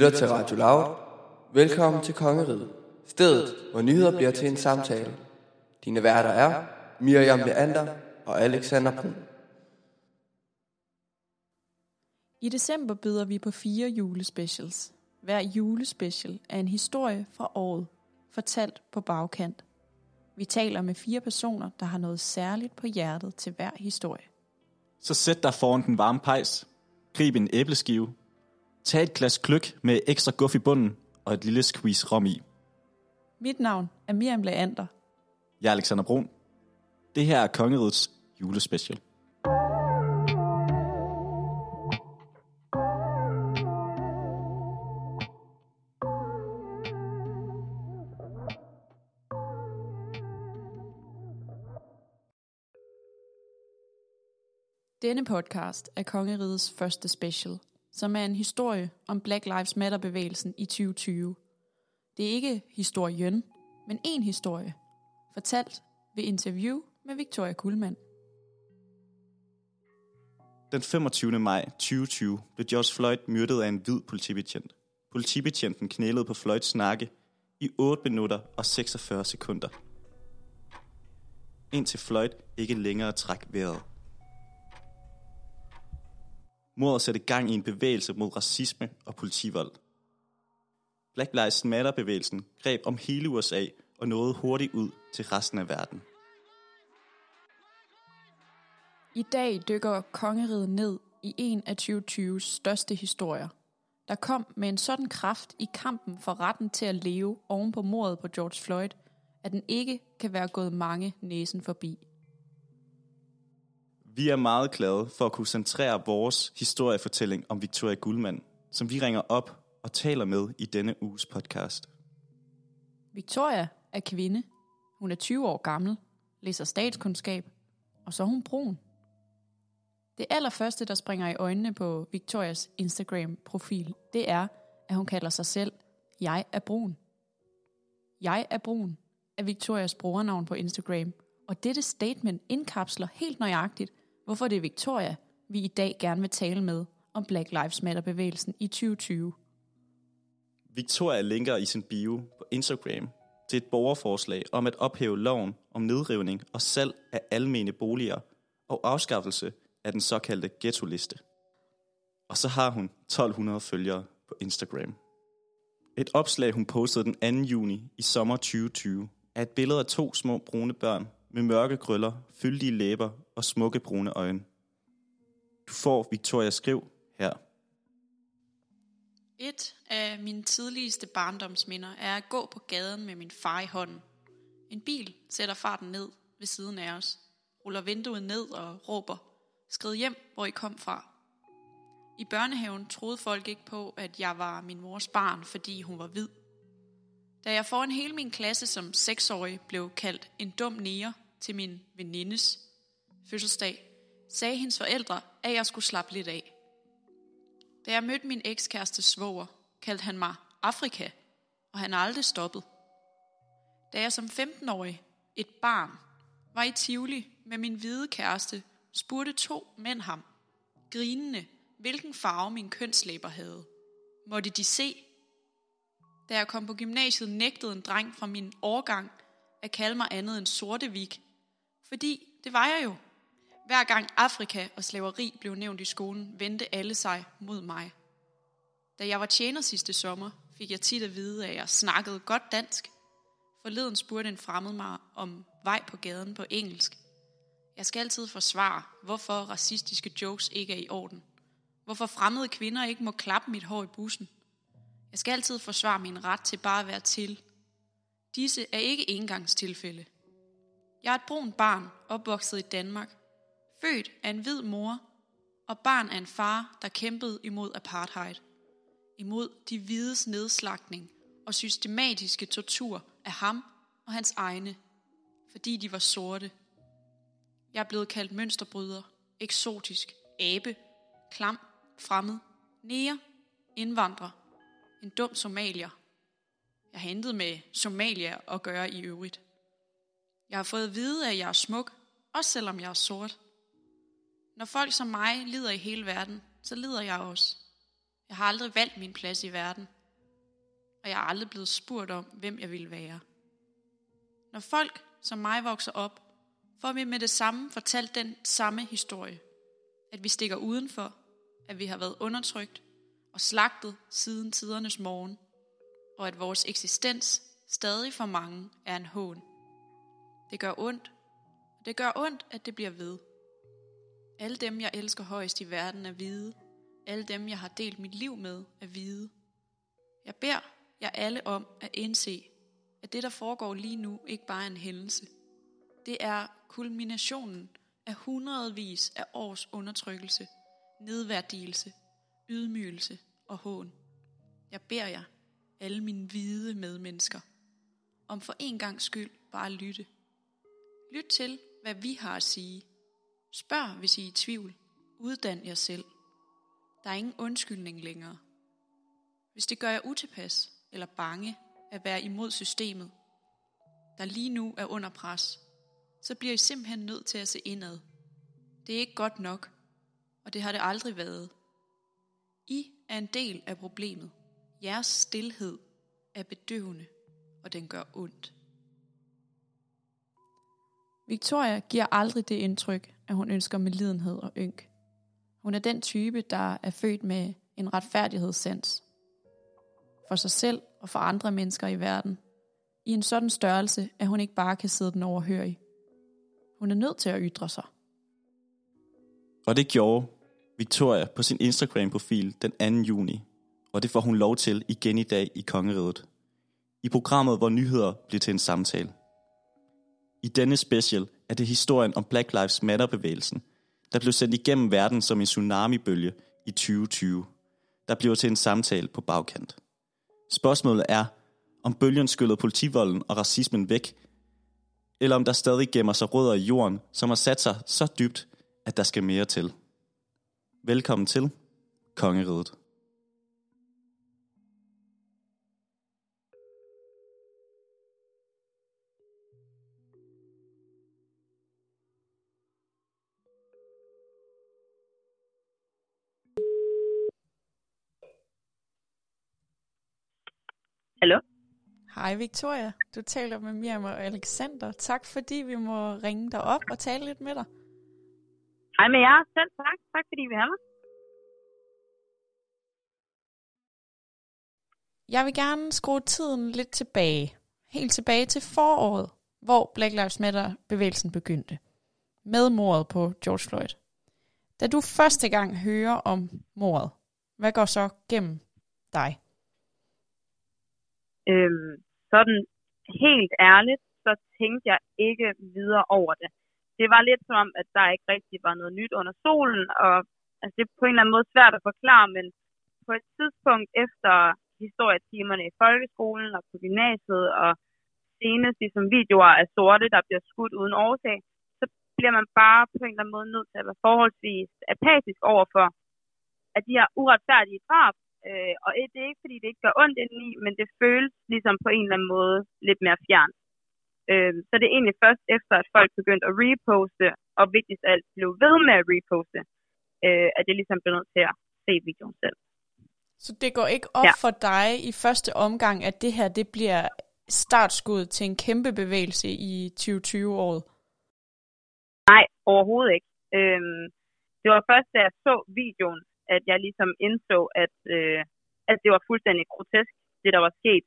lytter til Radio Loud. Velkommen til Kongeriget. Stedet, hvor nyheder bliver til en samtale. Dine værter er Miriam Leander og Alexander Brun. I december byder vi på fire julespecials. Hver julespecial er en historie fra året, fortalt på bagkant. Vi taler med fire personer, der har noget særligt på hjertet til hver historie. Så sæt dig foran den varme pejs. Grib en æbleskive. Tag et glas kløk med ekstra guff i bunden og et lille squeeze rom i. Mit navn er Miriam Leander. Jeg er Alexander Brun. Det her er Kongerigets julespecial. Denne podcast er Kongerigets første special, som er en historie om Black Lives Matter-bevægelsen i 2020. Det er ikke historien, men en historie, fortalt ved interview med Victoria Kuhlmann. Den 25. maj 2020 blev George Floyd myrdet af en hvid politibetjent. Politibetjenten knælede på Floyds nakke i 8 minutter og 46 sekunder. Indtil Floyd ikke længere træk vejret. Mordet satte gang i en bevægelse mod racisme og politivold. Black Lives Matter-bevægelsen greb om hele USA og nåede hurtigt ud til resten af verden. I dag dykker kongeriget ned i en af 2020's største historier, der kom med en sådan kraft i kampen for retten til at leve oven på mordet på George Floyd, at den ikke kan være gået mange næsen forbi. Vi er meget glade for at kunne centrere vores historiefortælling om Victoria Guldmann, som vi ringer op og taler med i denne uges podcast. Victoria er kvinde. Hun er 20 år gammel, læser statskundskab, og så er hun brun. Det allerførste, der springer i øjnene på Victorias Instagram-profil, det er, at hun kalder sig selv Jeg er brun. Jeg er brun er Victorias brugernavn på Instagram, og dette statement indkapsler helt nøjagtigt, hvorfor det er Victoria, vi i dag gerne vil tale med om Black Lives Matter-bevægelsen i 2020. Victoria linker i sin bio på Instagram til et borgerforslag om at ophæve loven om nedrivning og salg af almene boliger og afskaffelse af den såkaldte ghetto-liste. Og så har hun 1200 følgere på Instagram. Et opslag, hun postede den 2. juni i sommer 2020, er et billede af to små brune børn med mørke krøller, fyldige læber og smukke brune øjne. Du får Victoria Skriv her. Et af mine tidligste barndomsminder er at gå på gaden med min far i hånden. En bil sætter farten ned ved siden af os, ruller vinduet ned og råber, skrid hjem, hvor I kom fra. I børnehaven troede folk ikke på, at jeg var min mors barn, fordi hun var hvid. Da jeg foran hele min klasse som seksårig blev kaldt en dum nære til min venindes fødselsdag, sagde hendes forældre, at jeg skulle slappe lidt af. Da jeg mødte min ekskæreste svoger, kaldte han mig Afrika, og han har aldrig stoppet. Da jeg som 15-årig, et barn, var i Tivoli med min hvide kæreste, spurgte to mænd ham, grinende, hvilken farve min kønslæber havde. Måtte de se? Da jeg kom på gymnasiet, nægtede en dreng fra min årgang at kalde mig andet end sortevik, fordi det var jeg jo. Hver gang Afrika og slaveri blev nævnt i skolen, vendte alle sig mod mig. Da jeg var tjener sidste sommer, fik jeg tit at vide, at jeg snakkede godt dansk. Forleden spurgte en fremmed mig om vej på gaden på engelsk. Jeg skal altid forsvare, hvorfor racistiske jokes ikke er i orden. Hvorfor fremmede kvinder ikke må klappe mit hår i bussen. Jeg skal altid forsvare min ret til bare at være til. Disse er ikke engangstilfælde. Jeg er et brun barn, opvokset i Danmark. Født af en hvid mor, og barn af en far, der kæmpede imod apartheid. Imod de hvides nedslagning og systematiske tortur af ham og hans egne, fordi de var sorte. Jeg er blevet kaldt mønsterbryder, eksotisk, abe, klam, fremmed, nære, indvandrer, en dum somalier. Jeg har intet med Somalia at gøre i øvrigt. Jeg har fået at vide, at jeg er smuk, også selvom jeg er sort. Når folk som mig lider i hele verden, så lider jeg også. Jeg har aldrig valgt min plads i verden. Og jeg er aldrig blevet spurgt om, hvem jeg ville være. Når folk som mig vokser op, får vi med det samme fortalt den samme historie. At vi stikker udenfor, at vi har været undertrykt og slagtet siden tidernes morgen, og at vores eksistens stadig for mange er en hån. Det gør ondt, og det gør ondt, at det bliver ved. Alle dem, jeg elsker højst i verden, er hvide. Alle dem, jeg har delt mit liv med, er hvide. Jeg beder jer alle om at indse, at det, der foregår lige nu, ikke bare er en hændelse. Det er kulminationen af hundredvis af års undertrykkelse, nedværdigelse, ydmygelse og hån. Jeg beder jer, alle mine hvide medmennesker, om for en gang skyld bare at lytte. Lyt til, hvad vi har at sige. Spørg, hvis I er i tvivl. Uddan jer selv. Der er ingen undskyldning længere. Hvis det gør jer utilpas eller bange at være imod systemet, der lige nu er under pres, så bliver I simpelthen nødt til at se indad. Det er ikke godt nok, og det har det aldrig været. I er en del af problemet. Jeres stillhed er bedøvende, og den gør ondt. Victoria giver aldrig det indtryk, at hun ønsker medlidenhed og ynk. Hun er den type, der er født med en retfærdighedssens. For sig selv og for andre mennesker i verden. I en sådan størrelse, at hun ikke bare kan sidde den overhørig. Hun er nødt til at ytre sig. Og det gjorde Victoria på sin Instagram-profil den 2. juni, og det får hun lov til igen i dag i Kongeriget. I programmet, hvor nyheder bliver til en samtale. I denne special er det historien om Black Lives Matter-bevægelsen, der blev sendt igennem verden som en tsunami-bølge i 2020, der bliver til en samtale på bagkant. Spørgsmålet er, om bølgen skyllede politivolden og racismen væk, eller om der stadig gemmer sig rødder i jorden, som har sat sig så dybt, at der skal mere til. Velkommen til Kongeriget. Hallo? Hej Victoria, du taler med Miriam og Alexander. Tak fordi vi må ringe dig op og tale lidt med dig. Hej med jer. Selv tak. Tak fordi vi har mig. Jeg vil gerne skrue tiden lidt tilbage. Helt tilbage til foråret, hvor Black Lives Matter-bevægelsen begyndte. Med mordet på George Floyd. Da du første gang hører om mordet, hvad går så gennem dig? Øhm, sådan helt ærligt, så tænkte jeg ikke videre over det. Det var lidt som om, at der ikke rigtig var noget nyt under solen, og altså, det er på en eller anden måde svært at forklare, men på et tidspunkt efter historietimerne i folkeskolen og på gymnasiet, og senest ligesom videoer af sorte, der bliver skudt uden årsag, så bliver man bare på en eller anden måde nødt til at være forholdsvis apatisk overfor, at de her uretfærdige drab, øh, og det er ikke fordi, det ikke gør ondt indeni, men det føles ligesom på en eller anden måde lidt mere fjern. Øh, så det er egentlig først efter, at folk begyndte at reposte, og vigtigst alt blev ved med at reposte, øh, at jeg ligesom blev nødt til at se videoen selv. Så det går ikke op ja. for dig i første omgang, at det her det bliver startskud til en kæmpe bevægelse i 2020-året? Nej, overhovedet ikke. Øhm, det var først, da jeg så videoen, at jeg ligesom indså, at, øh, at det var fuldstændig grotesk, det der var sket.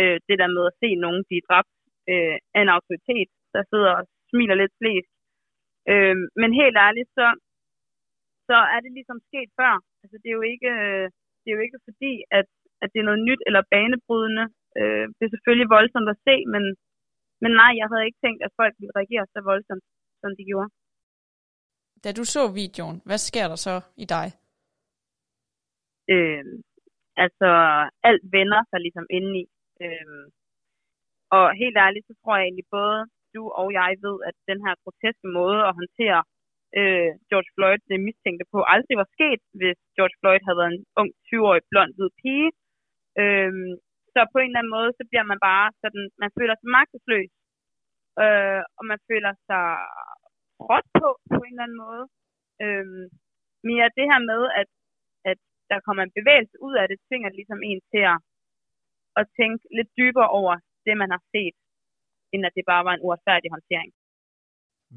Øh, det der med at se nogen blive dræbt øh, af en autoritet, der sidder og smiler lidt flest. Øh, men helt ærligt, så, så er det ligesom sket før. Altså, det er jo ikke, øh, det er jo ikke fordi, at, at det er noget nyt eller banebrydende. Øh, det er selvfølgelig voldsomt at se, men, men nej, jeg havde ikke tænkt, at folk ville reagere så voldsomt, som de gjorde. Da du så videoen, hvad sker der så i dig? Øh, altså, alt vender sig ligesom indeni. Øh, og helt ærligt, så tror jeg egentlig både du og jeg ved, at den her groteske måde at håndtere øh, George Floyd det mistænkte på, aldrig var sket, hvis George Floyd havde været en ung 20-årig blond hvid pige. Øh, så på en eller anden måde, så bliver man bare sådan, man føler sig magtesløs, øh, og man føler sig råt på, på en eller anden måde. Øh, men ja, det her med, at, at der kommer en bevægelse ud af det, tvinger det ligesom en til at, at tænke lidt dybere over det, man har set, end at det bare var en uretfærdig håndtering.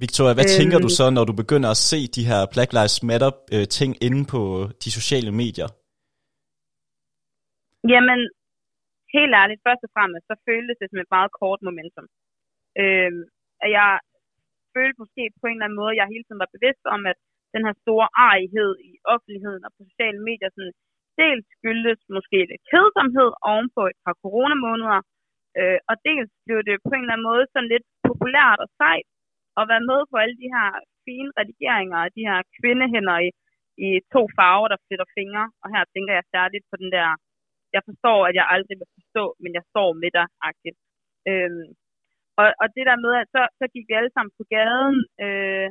Victoria, hvad øhm, tænker du så, når du begynder at se de her Black Lives Matter øh, ting inde på de sociale medier? Jamen, helt ærligt, først og fremmest, så føltes det som et meget kort momentum. Øhm, at jeg følte måske på en eller anden måde, at jeg hele tiden var bevidst om, at den her store arighed i offentligheden og på sociale medier, sådan, dels skyldes måske lidt kedsomhed ovenpå et par coronamåneder, øh, og dels blev det på en eller anden måde sådan lidt populært og sejt at være med på alle de her fine redigeringer af de her kvindehænder i, i to farver, der flytter fingre. Og her tænker jeg særligt på den der, jeg forstår, at jeg aldrig vil forstå, men jeg står med dig-agtigt. Øhm, og, og det der med, at så, så gik vi alle sammen på gaden, øh,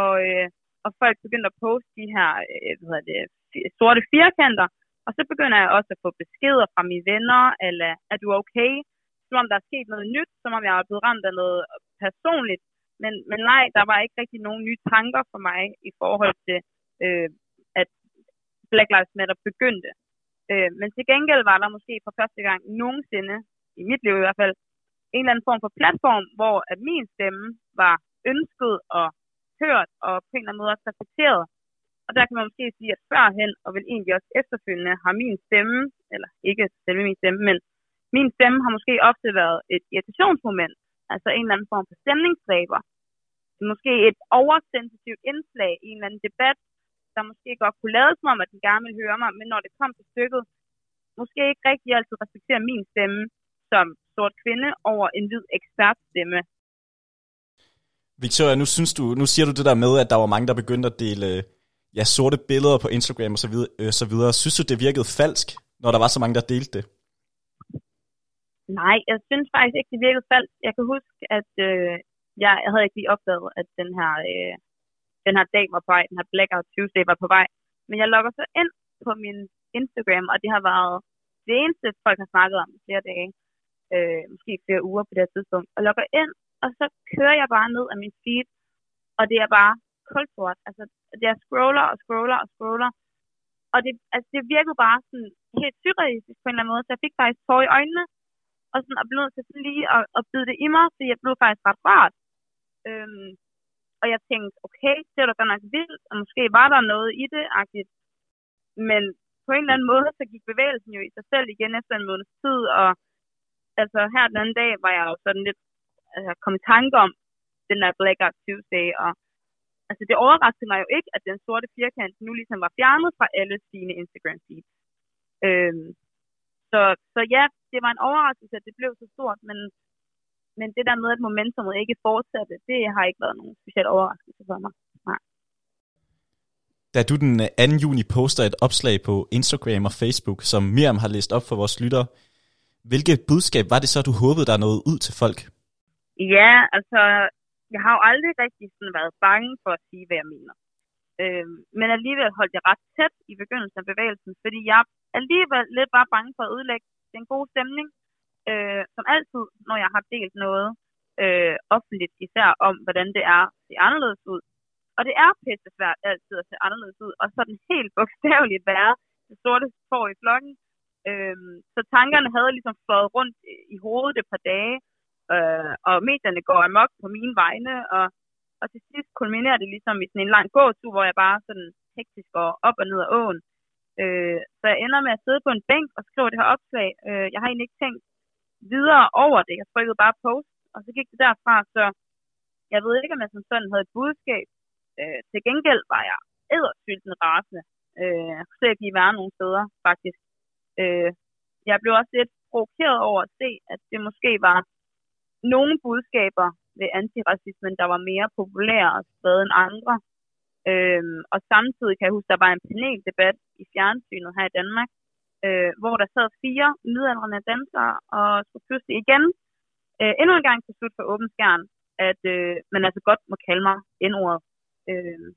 og, øh, og folk begyndte at poste de her øh, hvad hedder det, sorte firkanter, og så begynder jeg også at få beskeder fra mine venner, eller er du okay? Som om der er sket noget nyt, som om jeg er blevet ramt af noget personligt. Men, men nej, der var ikke rigtig nogen nye tanker for mig i forhold til, øh, at Black Lives Matter begyndte. Øh, men til gengæld var der måske for første gang nogensinde, i mit liv i hvert fald, en eller anden form for platform, hvor at min stemme var ønsket og hørt og på en eller anden måde også respekteret. Og der kan man måske sige, at førhen, og vel egentlig også efterfølgende, har min stemme, eller ikke selve min stemme, men min stemme har måske ofte været et irritationsmoment, altså en eller anden form for stemningsdræber. Måske et oversensitivt indslag i en eller anden debat, der måske godt kunne lade som om, at den gerne vil høre mig, men når det kom til stykket, måske ikke rigtig altid respekterer min stemme som sort kvinde over en hvid ekspertstemme. Victoria, nu, synes du, nu siger du det der med, at der var mange, der begyndte at dele øh, ja, sorte billeder på Instagram og så videre, øh, så videre. Synes du, det virkede falsk, når der var så mange, der delte det? Nej, jeg synes faktisk ikke, det virkede falsk. Jeg kan huske, at øh, jeg, jeg havde ikke lige opdaget, at den her, øh, den her dag var på vej, den her Blackout Tuesday var på vej. Men jeg logger så ind på min Instagram, og det har været det eneste, folk har snakket om i flere dage, øh, måske flere uger på det her tidspunkt, og logger ind, og så kører jeg bare ned af min feed, og det er bare kulsort. Altså, jeg scroller og scroller og scroller, og det, altså, det virkede bare sådan helt surrealistisk på en eller anden måde, så jeg fik faktisk tår i øjnene, og sådan, og blev nødt til lige at, at bide det i mig, så jeg blev faktisk ret rart. Øhm, og jeg tænkte, okay, det var da godt nok vildt, og måske var der noget i det, -agtigt. men på en eller anden måde, så gik bevægelsen jo i sig selv igen efter en måneds tid, og altså her den anden dag var jeg jo sådan lidt altså, kom i tanke om den der Blackout Tuesday, og altså det overraskede mig jo ikke, at den sorte firkant nu ligesom var fjernet fra alle sine Instagram feeds. Øhm, så, så ja, det var en overraskelse, at det blev så stort, men, men det der med, at momentumet ikke fortsatte, det har ikke været nogen speciel overraskelse for mig. Nej. Da du den 2. juni poster et opslag på Instagram og Facebook, som Miriam har læst op for vores lytter, hvilket budskab var det så, du håbede, der nåede ud til folk? Ja, altså, jeg har jo aldrig rigtig sådan været bange for at sige, hvad jeg mener. Øh, men alligevel holdt jeg ret tæt i begyndelsen af bevægelsen, fordi jeg alligevel lidt var bange for at ødelægge den gode stemning, øh, som altid, når jeg har delt noget øh, offentligt, især om, hvordan det er at se anderledes ud. Og det er pisse svært altid at se anderledes ud, og sådan helt bogstaveligt være det sorte får i flokken. Øh, så tankerne havde ligesom flået rundt i hovedet et par dage, øh, og medierne går amok på mine vegne, og, og til sidst kulminerer det ligesom i sådan en lang gåtur, hvor jeg bare sådan hektisk går op og ned ad åen. Øh, så jeg ender med at sidde på en bænk og skrive det her opslag. Øh, jeg har egentlig ikke tænkt videre over det. Jeg trykkede bare post, og så gik det derfra, så jeg ved ikke, om jeg som sådan havde et budskab. Øh, til gengæld var jeg ædersylten rasende. Øh, jeg kunne ikke lige være nogen steder, faktisk. Øh, jeg blev også lidt provokeret over at se, at det måske var nogle budskaber ved antiracismen, der var mere populære og spredt end andre. Øhm, og samtidig kan jeg huske, der var en paneldebat i fjernsynet her i Danmark, øh, hvor der sad fire midaldrende danskere og skulle pludselig igen øh, endnu en gang til slut for åben skærn, at øh, man altså godt må kalde mig N-ordet. Øh,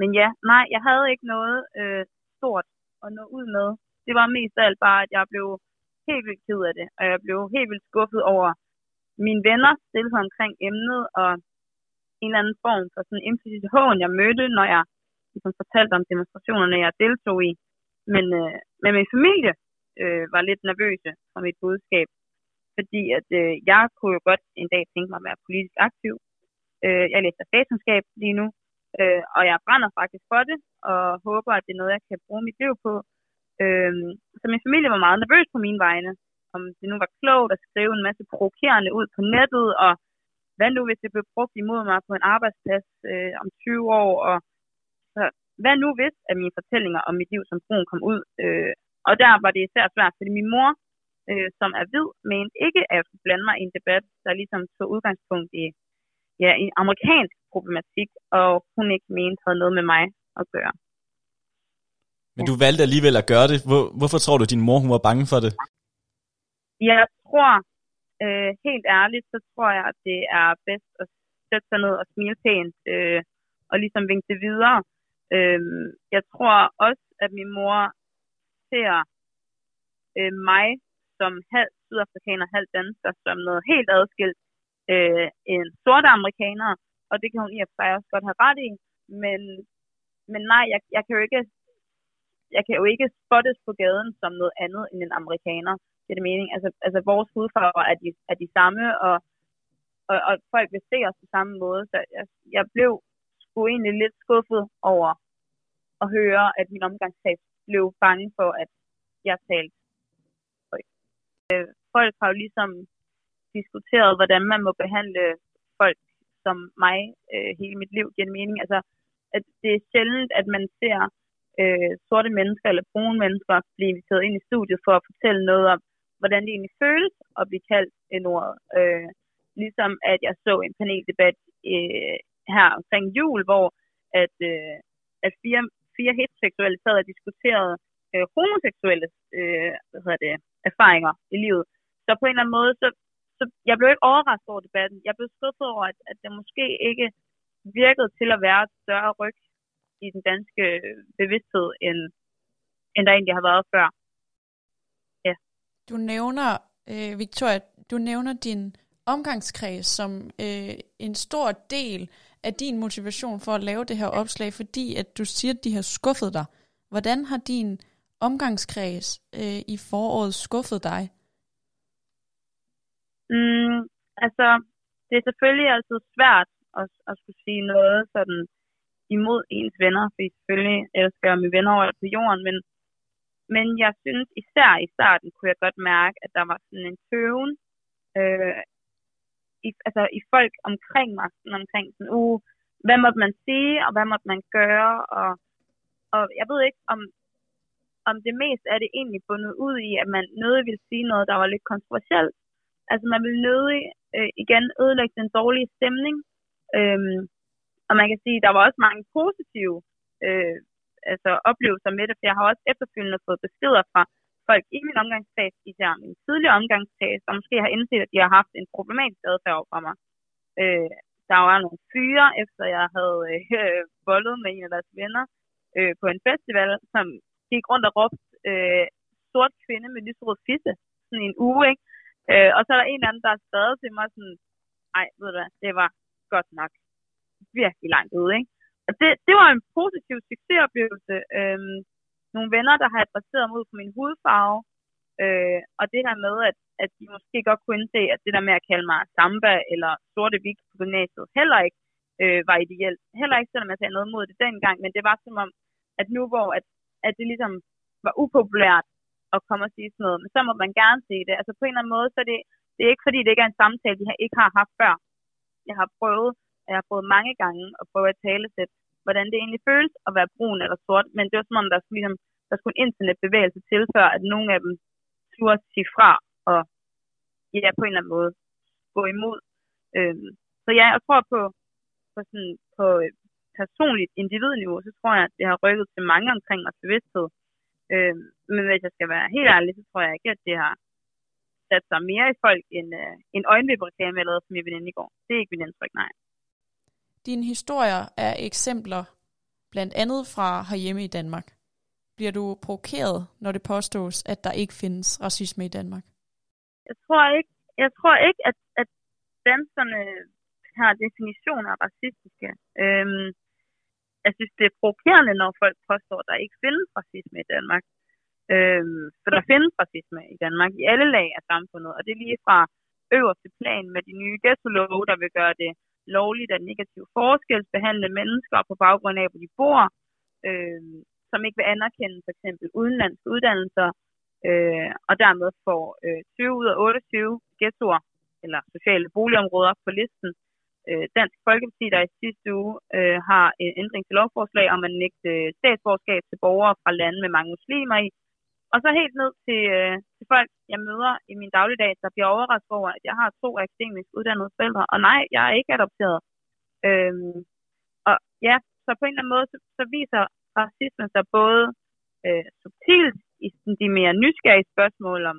men ja, nej, jeg havde ikke noget øh, stort at nå ud med. Det var mest af alt bare, at jeg blev helt vildt ked af det, og jeg blev helt vildt skuffet over, mine venner stillede omkring emnet, og en eller anden form for sådan implicit hån, jeg mødte, når jeg ligesom fortalte om demonstrationerne, jeg deltog i. men, øh, men min familie øh, var lidt nervøse for mit budskab, fordi at øh, jeg kunne jo godt en dag tænke mig at være politisk aktiv. Øh, jeg læser statskundskab lige nu, øh, og jeg brænder faktisk for det, og håber, at det er noget, jeg kan bruge mit liv på. Øh, så min familie var meget nervøs på mine vegne, om det nu var klogt at skrive en masse provokerende ud på nettet, og hvad nu, hvis det blev brugt imod mig på en arbejdsplads øh, om 20 år, og så, hvad nu hvis, at mine fortællinger om mit liv som brun kom ud? Øh, og der var det især svært, fordi min mor, øh, som er hvid, men ikke at jeg skulle blande mig i en debat, der ligesom tog udgangspunkt i, ja, i amerikansk problematik, og hun ikke mente havde noget med mig at gøre. Men du valgte alligevel at gøre det. Hvor, hvorfor tror du, at din mor hun var bange for det? Jeg tror, øh, helt ærligt, så tror jeg, at det er bedst at sætte sig ned og smile pænt, øh, og ligesom vinke det videre. Øh, jeg tror også, at min mor ser øh, mig som halv sydafrikaner, halv dansker, som noget helt adskilt øh, en sorte amerikaner, og det kan hun i og for sig også godt have ret i, men, men nej, jeg, jeg kan jo ikke jeg kan jo ikke spottes på gaden som noget andet end en amerikaner. Giver det mening. Altså, altså vores hudfarver er de, er de samme, og, og, og folk vil se os på samme måde. Så jeg, jeg blev sgu egentlig lidt skuffet over at høre, at min omgangskreds blev bange for, at jeg talte øh, folk har jo ligesom diskuteret, hvordan man må behandle folk som mig øh, hele mit liv, giver mening. Altså, at det er sjældent, at man ser øh, sorte mennesker eller brune mennesker blive inviteret ind i studiet for at fortælle noget om, hvordan det egentlig føles at blive kaldt en ord. Øh, ligesom at jeg så en paneldebat øh, her omkring jul, hvor at, øh, at fire, fire heteroseksuelle sad og diskuterede øh, homoseksuelle øh, hvad hedder det, erfaringer i livet. Så på en eller anden måde, så, så jeg blev ikke overrasket over debatten. Jeg blev skuffet over, at, at det måske ikke virkede til at være et større ryg i den danske øh, bevidsthed, end, end der egentlig har været før. Du nævner, øh, Victoria, du nævner din omgangskreds som øh, en stor del af din motivation for at lave det her opslag, fordi at du siger, at de har skuffet dig. Hvordan har din omgangskreds øh, i foråret skuffet dig? Mm, altså, det er selvfølgelig altid svært at, at skulle sige noget sådan imod ens venner, fordi selvfølgelig elsker jeg mine venner over på jorden, men, men jeg synes især i starten kunne jeg godt mærke, at der var sådan en tøven øh, i, altså i folk omkring mig, sådan omkring sådan, uh, hvad måtte man sige, og hvad måtte man gøre, og, og jeg ved ikke, om, om det mest er det egentlig bundet ud i, at man nødig vil sige noget, der var lidt kontroversielt. Altså man vil nødig øh, igen ødelægge den dårlige stemning. Øhm, og man kan sige, at der var også mange positive øh, altså oplevelser med det, for jeg har også efterfølgende fået beskeder fra folk i min omgangskreds, især min tidligere omgangskreds, der måske har indset, at de har haft en problematisk adfærd fra mig. Øh, der var nogle fyre, efter jeg havde øh, voldet med en af deres venner øh, på en festival, som gik rundt og råbte øh, sort kvinde med lyserød fisse, sådan en uge, ikke? Øh, og så er der en eller anden, der har skrevet til mig sådan, ej, ved du hvad, det var godt nok virkelig langt ude, ikke? Det, det var en positiv succesoplevelse. Øhm, nogle venner, der har adresseret mig ud på min hudfarve, øh, og det her med, at, at de måske godt kunne indse, at det der med at kalde mig samba eller sorte vik på gymnasiet heller ikke øh, var ideelt. Heller ikke, selvom jeg sagde noget mod det dengang, men det var som om, at nu hvor at, at det ligesom var upopulært at komme og sige sådan noget, men så må man gerne se det. Altså på en eller anden måde, så er det, det er ikke fordi, det ikke er en samtale, de ikke har haft før. Jeg har prøvet, jeg har prøvet mange gange at prøve at tale til, hvordan det egentlig føles at være brun eller sort, men det var som om, der skulle, ligesom, der skulle en internetbevægelse til, før at nogle af dem turde sige fra og ja, på en eller anden måde gå imod. Øhm, så ja, jeg tror på, på, sådan, på øh, personligt individniveau, så tror jeg, at det har rykket til mange omkring vores bevidsthed. Øhm, men hvis jeg skal være helt ærlig, så tror jeg ikke, at det har sat sig mere i folk end øh, en øjenvippereklame, jeg lavede for min veninde i går. Det er ikke min indtryk, nej. Dine historier er eksempler, blandt andet fra herhjemme i Danmark. Bliver du provokeret, når det påstås, at der ikke findes racisme i Danmark? Jeg tror ikke, jeg tror ikke at, at danskerne har definitioner af racistiske. Øhm, jeg synes, det er provokerende, når folk påstår, at der ikke findes racisme i Danmark. Øhm, for der findes racisme i Danmark i alle lag af samfundet, og det er lige fra øverste plan med de nye ghetto-love, der vil gøre det lovligt at negativt forskelsbehandle mennesker på baggrund af, hvor de bor, øh, som ikke vil anerkende for eksempel udenlandske uddannelser, øh, og dermed får øh, 20 ud af 28 ghettoer eller sociale boligområder på listen. Øh, Dansk Folkeparti, der i sidste uge øh, har en ændring til lovforslag om at nægte øh, statsborgerskab til borgere fra lande med mange muslimer i, og så helt ned til, øh, til folk, jeg møder i min dagligdag, der bliver overrasket over, at jeg har to akademisk uddannede forældre. Og nej, jeg er ikke adopteret. Øhm, og ja, så på en eller anden måde, så, så viser racismen sig både øh, subtilt i de mere nysgerrige spørgsmål om,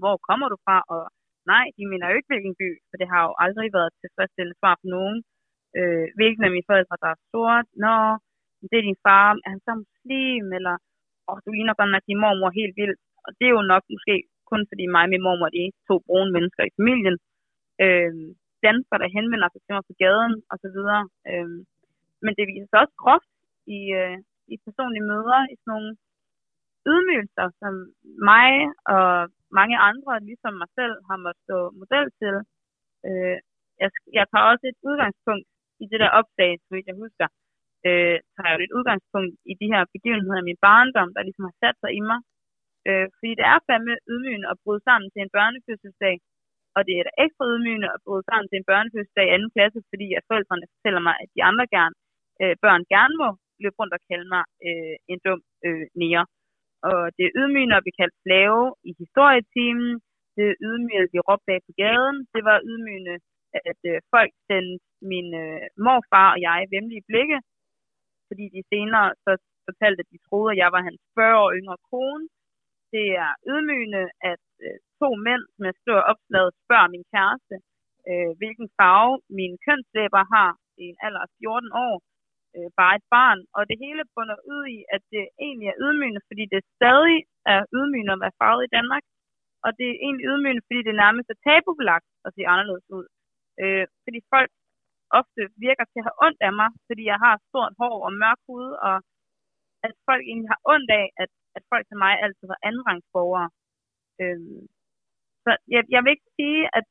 hvor kommer du fra, og nej, de mener jo ikke, hvilken by, for det har jo aldrig været tilfredsstillende svar på nogen. Øh, hvilken af mine forældre, der er sort, nå, det er din far, er han så muslim, eller og du ligner godt nok din mormor helt vildt. Og det er jo nok måske kun fordi mig og min mormor er de to brune mennesker i familien. Øh, danskere, der henvender sig til mig på gaden og så videre. Øh, men det viser sig også groft i, øh, i personlige møder, i sådan nogle ydmygelser, som mig og mange andre, ligesom mig selv, har måttet stå model til. Øh, jeg, jeg tager også et udgangspunkt i det der opslag, så jeg husker, øh, tager jo et udgangspunkt i de her begivenheder i min barndom, der ligesom har sat sig i mig. Øh, fordi det er fandme ydmygende at bryde sammen til en børnefødselsdag, og det er da ekstra ydmygende at bryde sammen til en børnefødselsdag i anden klasse, fordi at forældrene fortæller mig, at de andre gerne, øh, børn gerne må løbe rundt og kalde mig øh, en dum øh, nære. Og det er ydmygende at blive kaldt slave i historietimen. Det er ydmygende at blive råbt af på gaden. Det var ydmygende, at øh, folk sendte min øh, morfar og jeg vemmelige blikke, fordi de senere så fortalte, at de troede, at jeg var hans 40 år yngre kone. Det er ydmygende, at øh, to mænd, som jeg skriver opslaget, spørger min kæreste, øh, hvilken farve mine kønslæber har i en alder af 14 år, øh, bare et barn. Og det hele bunder ud i, at det egentlig er ydmygende, fordi det stadig er ydmygende at være farvet i Danmark. Og det er egentlig ydmygende, fordi det nærmest er tabubelagt at se anderledes ud. Øh, fordi folk ofte virker til at have ondt af mig, fordi jeg har stort hår og mørk hud, og at folk egentlig har ondt af, at, at folk til mig altid var andenrangsborgere. Øhm, så jeg, jeg vil ikke sige, at,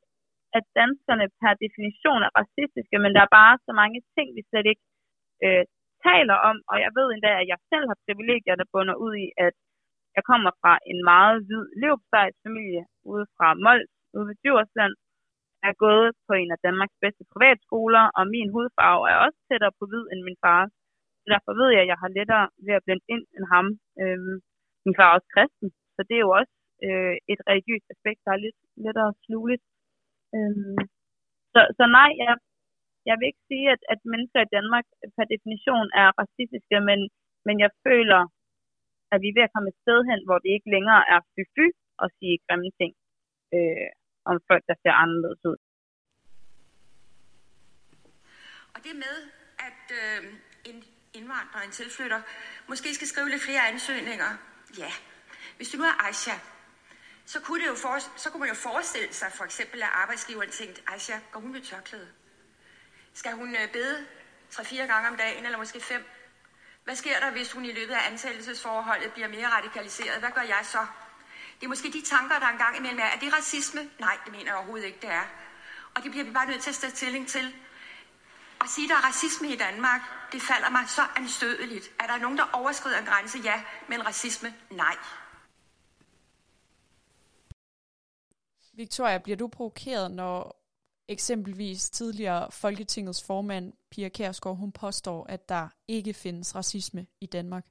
at danskerne per definition er racistiske, men der er bare så mange ting, vi slet ikke øh, taler om, og jeg ved endda, at jeg selv har privilegier, der bunder ud i, at jeg kommer fra en meget hvid familie ude fra Mols, ude ved Djursland, er gået på en af Danmarks bedste privatskoler, og min hudfarve er også tættere på hvid end min fars. Så derfor ved jeg, at jeg har lettere ved at blende ind end ham. Øhm, min far er også kristen, så det er jo også øh, et religiøst aspekt, der er lidt lettere sluligt. Øhm, så, så nej, jeg, jeg vil ikke sige, at, at mennesker i Danmark per definition er racistiske, men, men jeg føler, at vi er ved at komme et sted hen, hvor det ikke længere er fy-fy at sige grimme ting. Øh, om folk, der ser anderledes ud. Og det med, at øh, en indvandrer, en tilflytter, måske skal skrive lidt flere ansøgninger. Ja, hvis du nu er Aisha, så kunne, det jo for, så kunne man jo forestille sig for eksempel, at arbejdsgiveren tænkte, Aisha, går hun med tørklæde? Skal hun øh, bede 3-4 gange om dagen, eller måske 5? Hvad sker der, hvis hun i løbet af ansættelsesforholdet bliver mere radikaliseret? Hvad gør jeg så? Det er måske de tanker, der engang imellem er. Er det racisme? Nej, det mener jeg overhovedet ikke, det er. Og det bliver vi bare nødt til at stille stilling til. At sige, at der er racisme i Danmark, det falder mig så anstødeligt. Er der nogen, der overskrider en grænse? Ja, men racisme? Nej. Victoria, bliver du provokeret, når eksempelvis tidligere Folketingets formand Pia Kærsgaard, hun påstår, at der ikke findes racisme i Danmark?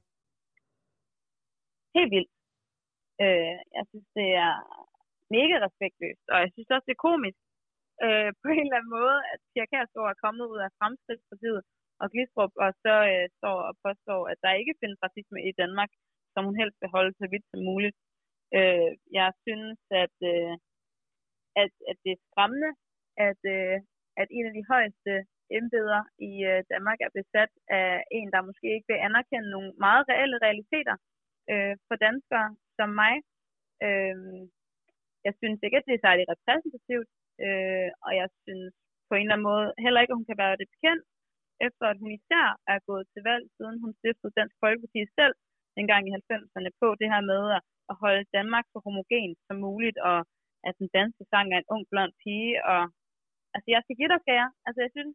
Helt vildt. Øh, jeg synes, det er mega respektløst, og jeg synes også, det er komisk øh, på en eller anden måde, at Pia Kærsgaard er kommet ud af Fremskridtspartiet og Glistrup, og så øh, står og påstår, at der ikke findes racisme i Danmark, som hun helst vil holde så vidt som muligt. Øh, jeg synes, at, øh, at, at det er skræmmende, at, øh, at en af de højeste embeder i øh, Danmark er besat af en, der måske ikke vil anerkende nogle meget reelle realiteter øh, for danskere, som mig. Øh, jeg synes ikke, at det er særlig repræsentativt, øh, og jeg synes på en eller anden måde heller ikke, at hun kan være det bekendt, efter at hun især er gået til valg, siden hun stiftede Dansk Folkeparti selv, dengang i 90'erne på det her med at, holde Danmark så homogen som muligt, og at den danske sang er en ung blond pige, og altså jeg skal give dig skære. Altså jeg synes,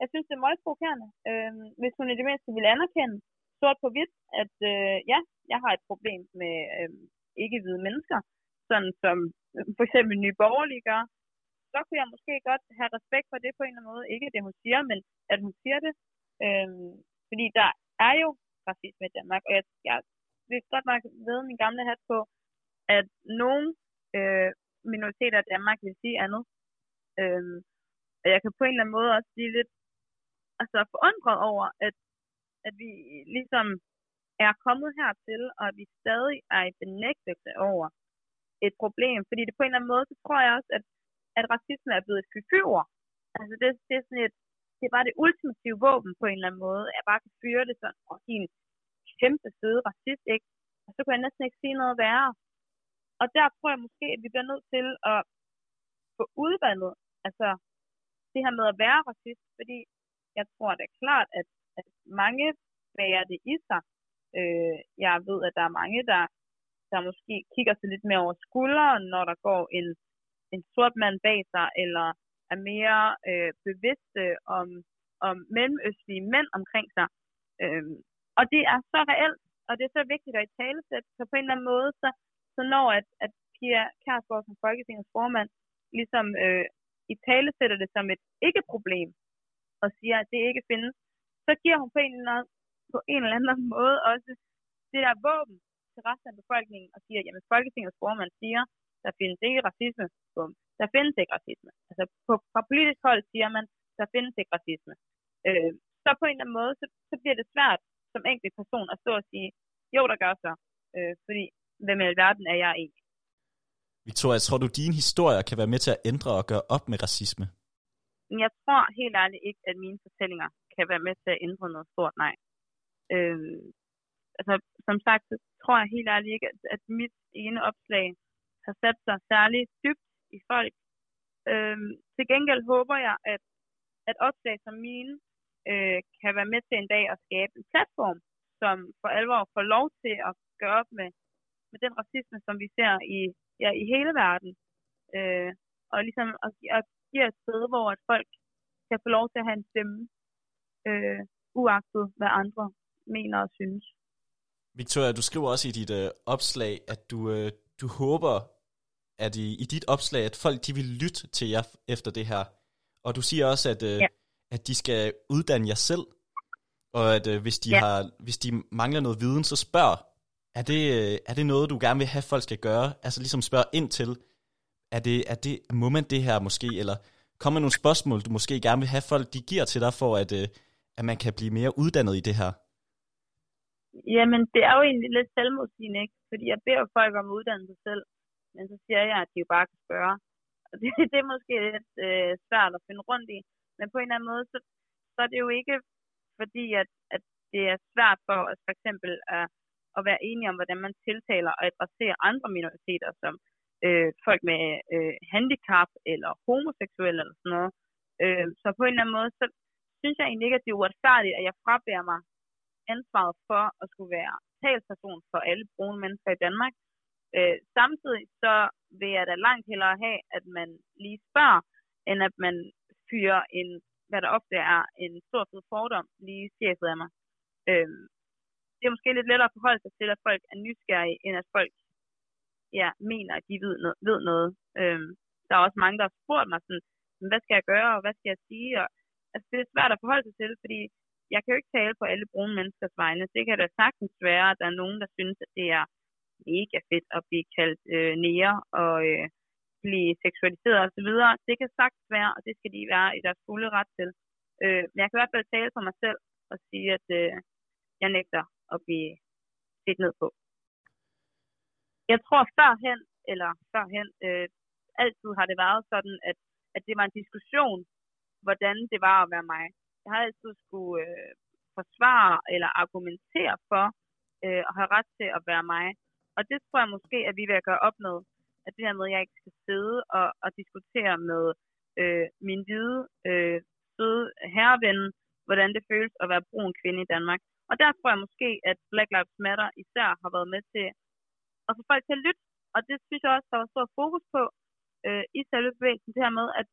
jeg synes det er meget provokerende. Øhm, hvis hun i det mindste ville anerkende sort på hvidt, at øh, ja, jeg har et problem med øh, ikke-hvide mennesker, sådan som øh, for eksempel Nye Borgerlige gør, så kunne jeg måske godt have respekt for det på en eller anden måde. Ikke det, hun siger, men at hun siger det. Øh, fordi der er jo racisme i Danmark, og jeg, jeg vil godt nok ved min gamle hat på, at nogle øh, minoriteter i Danmark vil sige andet. Øh, og jeg kan på en eller anden måde også blive lidt altså, forundret over, at, at vi ligesom er kommet hertil, og at vi stadig er i benægtelse over et problem. Fordi det på en eller anden måde, så tror jeg også, at, at racisme er blevet et fyfyver. Altså det, det er sådan et, det er bare det ultimative våben på en eller anden måde. Jeg bare kan fyre det sådan, og din en kæmpe søde racist, ikke? Og så kan jeg næsten ikke sige noget værre. Og der tror jeg måske, at vi bliver nødt til at få udvandet, altså det her med at være racist, fordi jeg tror det er klart, at, at mange bærer det i sig. Øh, jeg ved, at der er mange, der, der måske kigger sig lidt mere over skulderen, når der går en, en sort mand bag sig, eller er mere øh, bevidste om, om mellemøstlige mænd omkring sig. Øh, og det er så reelt, og det er så vigtigt at i talesætte, så på en eller anden måde, så, så når at, at Pia Kærsgaard som Folketingets formand ligesom øh, i tale sætter det som et ikke-problem, og siger, at det ikke findes, så giver hun på en eller anden, på en eller anden måde også det der våben til resten af befolkningen, og siger, at Folketingets formand siger, der findes ikke racisme. Bum. Der findes ikke racisme. Altså på, fra politisk hold siger man, der findes ikke racisme. Øh, så på en eller anden måde, så, så bliver det svært som enkelt person at stå og sige, jo, der gør så. Øh, fordi, hvem i alverden er jeg egentlig? Victoria, tror du, din historie kan være med til at ændre og gøre op med racisme? Jeg tror helt ærligt ikke, at mine fortællinger kan være med til at ændre noget stort, nej. Øh, altså, som sagt, så tror jeg helt ærligt ikke, at, at mit ene opslag har sat sig særligt dybt i folk. Øh, til gengæld håber jeg, at, at opslag som mine øh, kan være med til en dag at skabe en platform, som for alvor får lov til at gøre op med, med den racisme, som vi ser i, ja, i hele verden. Øh, og ligesom at, at give et sted, hvor at folk kan få lov til at have en stemme, øh, uagtet hvad andre mener og synes. Victoria, du skriver også i dit øh, opslag, at du, øh, du håber, at i, i dit opslag, at folk de vil lytte til jer efter det her. Og du siger også, at, øh, ja. at de skal uddanne jer selv, og at øh, hvis, de ja. har, hvis de mangler noget viden, så spørg. Er det, øh, er det noget, du gerne vil have, folk skal gøre? Altså ligesom spørge ind til, er det, er det, må man det her måske, eller kommer nogle spørgsmål, du måske gerne vil have folk, de giver til dig, for at, øh, at man kan blive mere uddannet i det her? Jamen, det er jo egentlig lidt selvmodsigende, ikke? Fordi jeg beder folk om at uddanne sig selv, men så siger jeg, at de jo bare kan spørge. Og det, det er måske lidt øh, svært at finde rundt i, men på en eller anden måde, så, så er det jo ikke fordi, at, at det er svært for os for eksempel at, at være enige om, hvordan man tiltaler og adresserer andre minoriteter, som øh, folk med øh, handicap eller homoseksuelle eller sådan noget. Øh, så på en eller anden måde, så synes jeg egentlig ikke, at det er uretfærdigt, at jeg frabærer mig ansvaret for at skulle være talsperson for alle brune mennesker i Danmark. Øh, samtidig så vil jeg da langt hellere have, at man lige spørger, end at man fyrer en, hvad der ofte er en stor fed fordom, lige chefet af mig. Øh, det er måske lidt lettere at forholde sig til, at folk er nysgerrige, end at folk ja, mener, at de ved, noget, ved noget. Øh, der er også mange, der har spurgt mig sådan, hvad skal jeg gøre, og hvad skal jeg sige? Og, altså, det er svært at forholde sig til, fordi jeg kan jo ikke tale på alle brune menneskers vegne. Det kan da sagtens være, at der er nogen, der synes, at det er mega fedt at blive kaldt øh, nære og øh, blive seksualiseret osv. Det kan sagtens være, og det skal de være i deres fulde ret til. Øh, men jeg kan i hvert fald tale for mig selv og sige, at øh, jeg nægter at blive set ned på. Jeg tror førhen, eller førhen, øh, altid har det været sådan, at, at det var en diskussion, hvordan det var at være mig. Jeg har altid skulle øh, forsvare eller argumentere for øh, at have ret til at være mig. Og det tror jeg måske, at vi vil gøre op med. At det her med, at jeg ikke skal sidde og, og diskutere med øh, min hvide, øh, søde herreven, hvordan det føles at være brun kvinde i Danmark. Og der tror jeg måske, at Black Lives Matter især har været med til at få folk til at lytte. Og det synes jeg også, der var stor fokus på øh, i selve bevægelsen, det her med at,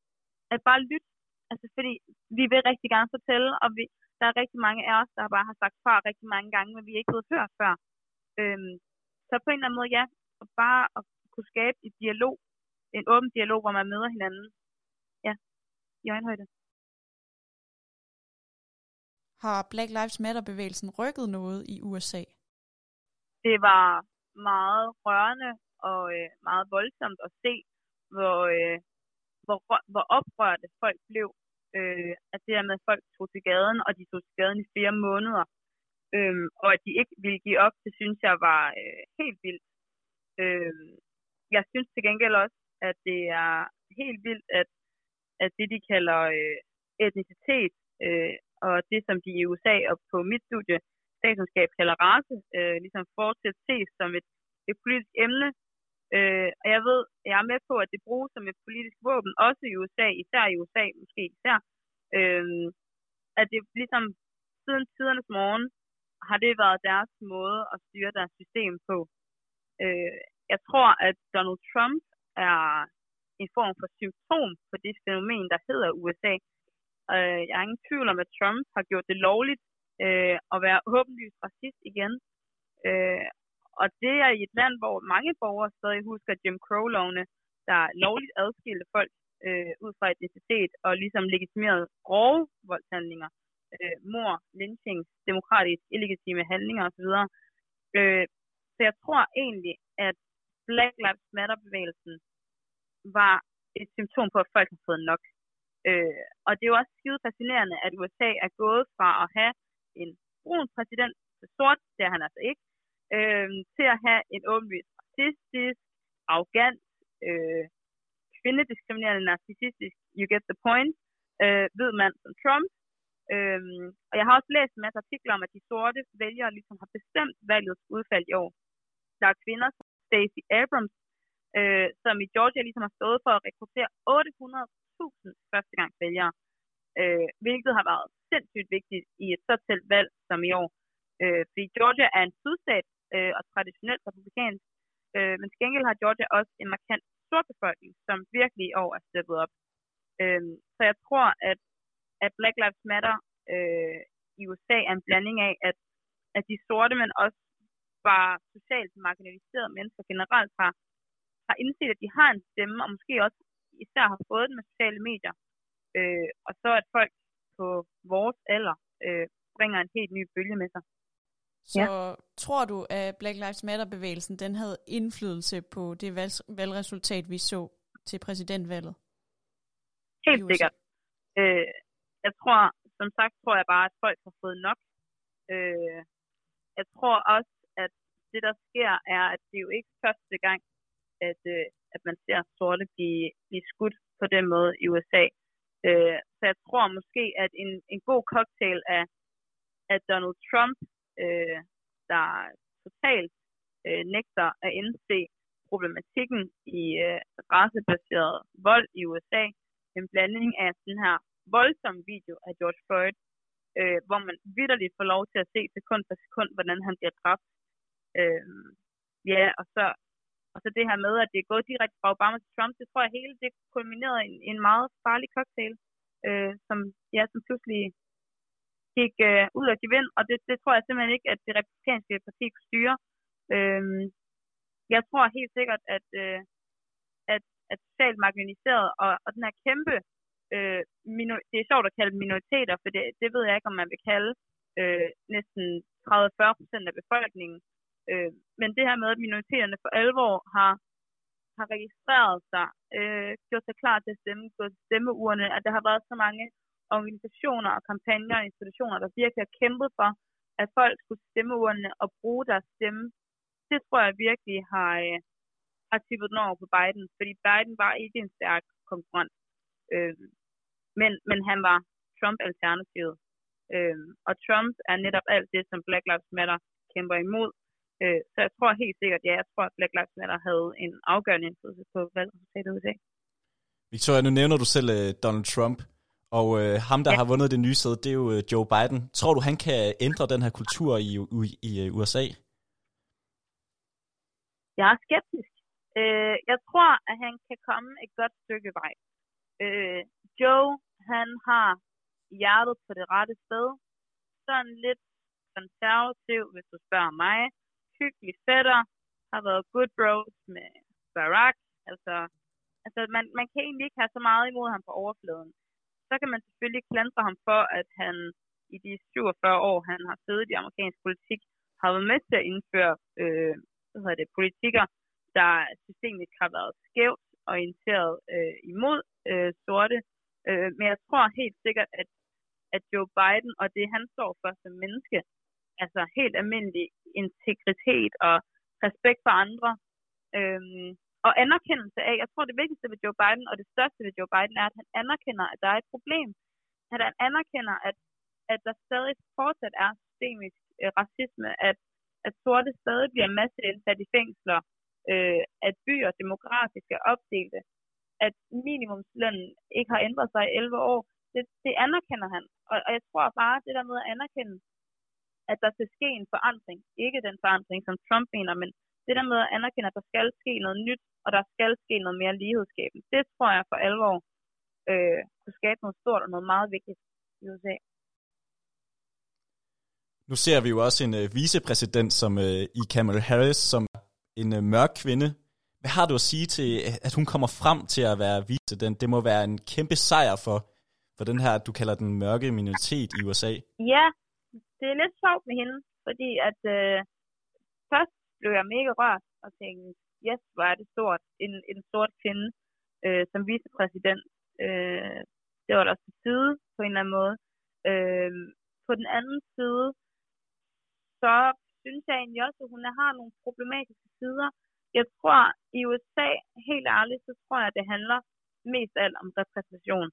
at bare lytte. Altså fordi vi vil rigtig gerne fortælle, og vi, der er rigtig mange af os, der bare har sagt fra rigtig mange gange, men vi er ikke blevet hørt før. Øhm, så på en eller anden måde, ja, bare at kunne skabe et dialog, en åben dialog, hvor man møder hinanden. Ja, i øjenhøjde. Har Black Lives Matter-bevægelsen rykket noget i USA? Det var meget rørende og øh, meget voldsomt at se, hvor, øh, hvor, hvor oprørte folk blev. Øh, at det her med, at folk tog til gaden, og de tog til gaden i flere måneder. Øh, og at de ikke ville give op, det synes jeg var øh, helt vildt. Øh, jeg synes til gengæld også, at det er helt vildt, at, at det, de kalder øh, etnicitet, øh, og det, som de i USA og på mit studie, statskundskab kalder race, øh, ligesom fortsat ses som et, et politisk emne. Øh, og jeg ved, jeg er med på, at det bruges som et politisk våben, også i USA, især i USA, måske især. Øh, at det ligesom siden tidernes morgen har det været deres måde at styre deres system på. Øh, jeg tror, at Donald Trump er en form for symptom på det fænomen, der hedder USA. Øh, jeg er ingen tvivl om, at Trump har gjort det lovligt øh, at være åbenlyst racist igen. Øh, og det er i et land, hvor mange borgere stadig husker Jim Crow-lovene, der lovligt adskilte folk øh, ud fra etnicitet og ligesom legitimerede grove voldshandlinger, øh, mor, lynching, demokratisk illegitime handlinger osv. Øh, så jeg tror egentlig, at Black Lives Matter-bevægelsen var et symptom på, at folk har fået nok. Øh, og det er jo også skide fascinerende, at USA er gået fra at have en brun præsident, sort, det er han altså ikke, øh, til at have en åbenlyst racistisk, arrogant, øh, kvindediskriminerende, narcissistisk, you get the point, øh, ved mand som Trump. Øh, og jeg har også læst en masse artikler om, at de sorte vælgere ligesom har bestemt valgets udfald i år. Der er kvinder som Stacey Abrams, øh, som i Georgia ligesom har stået for at rekruttere 800.000 førstegangsvælgere, øh, hvilket har været sindssygt vigtigt i et så tæt valg som i år. Øh, fordi Georgia er en sydstat øh, og traditionelt republikansk, øh, men til gengæld har Georgia også en markant stor befolkning, som virkelig i år er steppet op. Øh, så jeg tror, at, at Black Lives Matter øh, i USA er en blanding af, at, at de sorte, men også bare socialt marginaliserede mennesker generelt har, har indset, at de har en stemme, og måske også især har fået den med sociale medier. Øh, og så at folk på vores alder øh, bringer en helt ny bølge med sig. Så ja. tror du, at Black Lives Matter-bevægelsen den havde indflydelse på det valg- valgresultat, vi så til præsidentvalget? Helt sikkert. Øh, jeg tror, som sagt, tror jeg bare, at folk har fået nok. Øh, jeg tror også, at det, der sker, er, at det er jo ikke første gang, at, øh, at man ser sorte blive, blive skudt på den måde i USA. Øh, så jeg tror måske, at en, en god cocktail af, af Donald Trump, øh, der totalt øh, nægter at indse problematikken i øh, racebaseret vold i USA, en blanding af den her voldsomme video af George Floyd, øh, hvor man vidderligt får lov til at se sekund for sekund, hvordan han bliver dræbt. Øh, ja, og så, og så det her med, at det er gået direkte fra Obama til Trump, det tror jeg hele det kulminerede i en, en meget farlig cocktail, øh, som, ja, som pludselig gik øh, ud af vind, og det, det tror jeg simpelthen ikke, at det republikanske parti kunne styre. Øh, jeg tror helt sikkert, at, øh, at, at socialt marginaliseret og, og den her kæmpe, øh, minor- det er sjovt at kalde minoriteter, for det, det ved jeg ikke, om man vil kalde øh, næsten 30-40 procent af befolkningen. Øh, men det her med, at minoriteterne for alvor har, har registreret sig, øh, gjort sig klar til at stemme, gået til stemmeurene, at der har været så mange organisationer og kampagner og institutioner, der virkelig har kæmpet for, at folk skulle stemme urnene og bruge deres stemme. Det tror jeg virkelig har, øh, har tippet den over på Biden, fordi Biden var ikke en stærk konkurrent. Øh, men, men han var Trump-alternativet. Øh, og Trump er netop alt det, som Black Lives Matter kæmper imod. Øh, så jeg tror helt sikkert, ja, jeg tror, at Black Lives Matter havde en afgørende indflydelse på valgresultatet i dag. Victoria, nu nævner du selv øh, Donald Trump, og øh, ham, der ja. Har vundet det nye sæde, det er jo øh, Joe Biden. Tror du, han kan ændre den her kultur i, i, i øh, USA? Jeg er skeptisk. Øh, jeg tror, at han kan komme et godt stykke vej. Øh, Joe, han har hjertet på det rette sted. Sådan lidt konservativ, hvis du spørger mig. Hyggelig fætter. Har været good bros med Barack. Altså, altså man, man kan egentlig ikke have så meget imod ham på overfladen. Så kan man selvfølgelig klandre ham for, at han i de 47 år, han har siddet i amerikansk politik, har været med til at indføre øh, hvad hedder det, politikker, der systemisk har været skævt orienteret øh, imod øh, sorte. Øh, men jeg tror helt sikkert, at, at Joe Biden og det, han står for som menneske, altså helt almindelig integritet og respekt for andre, øh, og anerkendelse af, jeg tror det vigtigste ved Joe Biden, og det største ved Joe Biden, er, at han anerkender, at der er et problem. At han anerkender, at, at der stadig fortsat er systemisk øh, racisme, at, at sorte stadig bliver masseindsat i fængsler, øh, at byer demografisk er opdelte, at minimumslønnen ikke har ændret sig i 11 år, det, det anerkender han. Og, og jeg tror bare, det der med at anerkende, at der skal ske en forandring, ikke den forandring, som Trump mener, men det der med at anerkende, at der skal ske noget nyt, og der skal ske noget mere lighedsskabende, det tror jeg for alvor øh, kunne skabe noget stort og noget meget vigtigt i USA. Nu ser vi jo også en øh, vicepræsident som øh, i Kamala Harris, som en øh, mørk kvinde. Hvad har du at sige til, at hun kommer frem til at være vicepræsident? Det må være en kæmpe sejr for, for den her, du kalder den mørke minoritet i USA. Ja, det er lidt sjovt med hende, fordi at øh, først blev jeg mega rørt og tænkte, yes, hvor er det stort, en, en sort kvinde øh, som vicepræsident. Øh, det var der også på side på en eller anden måde. Øh, på den anden side, så synes jeg egentlig også, at hun har nogle problematiske sider. Jeg tror, i USA, helt ærligt, så tror jeg, at det handler mest alt om repræsentation.